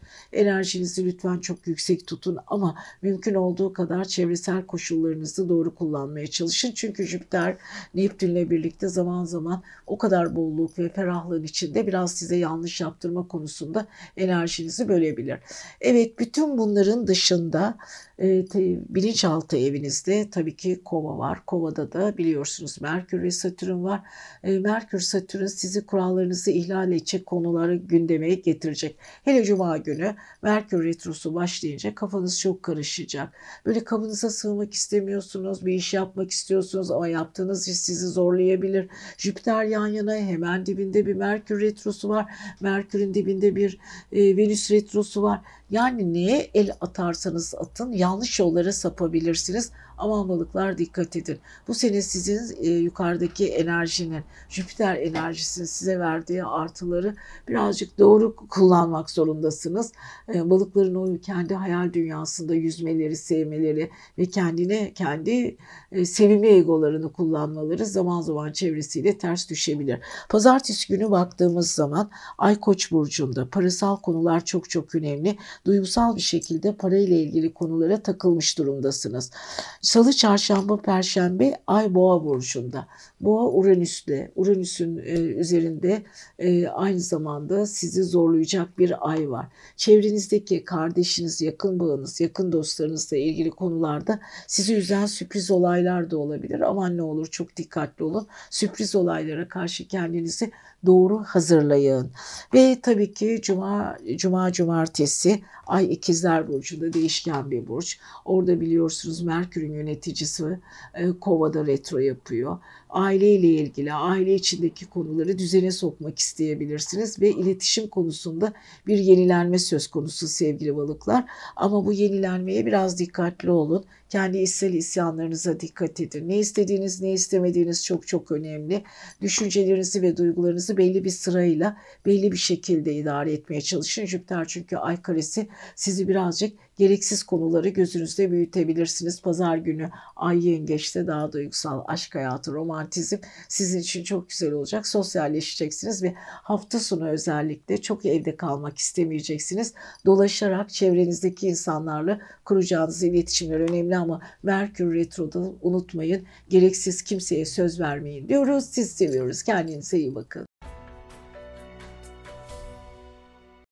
Lütfen çok yüksek tutun ama mümkün olduğu kadar çevresel koşullarınızı doğru kullanmaya çalışın. Çünkü Jüpiter Neptünle birlikte zaman zaman o kadar bolluk ve ferahlığın içinde biraz size yanlış yaptırma konusunda enerjinizi bölebilir. Evet bütün bunların dışında e, bilinçaltı evinizde tabii ki kova var. Kovada da biliyorsunuz Merkür ve Satürn var. E, Merkür Satürn sizi kurallarınızı ihlal edecek konuları gündeme getirecek. Hele Cuma günü Merkür retrosu başlayınca kafanız çok karışacak. Böyle kabınıza sığmak istemiyorsunuz, bir iş yapmak istiyorsunuz ama yaptığınız iş sizi zorlayabilir. Jüpiter yan yana hemen dibinde bir Merkür retrosu var. Merkür'ün dibinde bir e, Venüs retrosu var. Yani neye el atarsanız atın yanlış yollara sapabilirsiniz. Aman balıklar dikkat edin. Bu sene sizin e, yukarıdaki enerjinin, Jüpiter enerjisinin size verdiği artıları birazcık doğru kullanmak zorundasınız. E, balıkların o kendi hayal dünyasında yüzmeleri, sevmeleri ve kendine kendi e, sevimli egolarını kullanmaları zaman zaman çevresiyle ters düşebilir. Pazartesi günü baktığımız zaman Ay Koç burcunda parasal konular çok çok önemli. Duygusal bir şekilde parayla ilgili konulara takılmış durumdasınız. Salı, çarşamba, perşembe Ay Boğa burcunda. Boğa Uranüs'te. Uranüs'ün e, üzerinde e, aynı zamanda sizi zorlayacak bir ay var. Çevrenizdeki kardeşiniz, yakın bağınız, yakın dostlarınızla ilgili konularda sizi üzen sürpriz olaylar da olabilir. Aman ne olur çok dikkatli olun. Sürpriz olaylara karşı kendinizi doğru hazırlayın. Ve tabii ki cuma cuma cumartesi Ay ikizler burcunda değişken bir burç. Orada biliyorsunuz Merkür'ün yöneticisi e, Kova'da retro yapıyor. Aileyle ilgili, aile içindeki konuları düzene sokmak isteyebilirsiniz ve iletişim konusunda bir yenilenme söz konusu sevgili balıklar. Ama bu yenilenmeye biraz dikkatli olun. Kendi içsel isyanlarınıza dikkat edin. Ne istediğiniz, ne istemediğiniz çok çok önemli. Düşüncelerinizi ve duygularınızı belli bir sırayla, belli bir şekilde idare etmeye çalışın. Jüpiter çünkü ay karesi sizi birazcık gereksiz konuları gözünüzde büyütebilirsiniz. Pazar günü Ay Yengeç'te daha duygusal aşk hayatı, romantizm sizin için çok güzel olacak. Sosyalleşeceksiniz ve hafta sonu özellikle çok evde kalmak istemeyeceksiniz. Dolaşarak çevrenizdeki insanlarla kuracağınız iletişimler önemli ama Merkür Retro'da unutmayın gereksiz kimseye söz vermeyin diyoruz. Siz seviyoruz. Kendinize iyi bakın.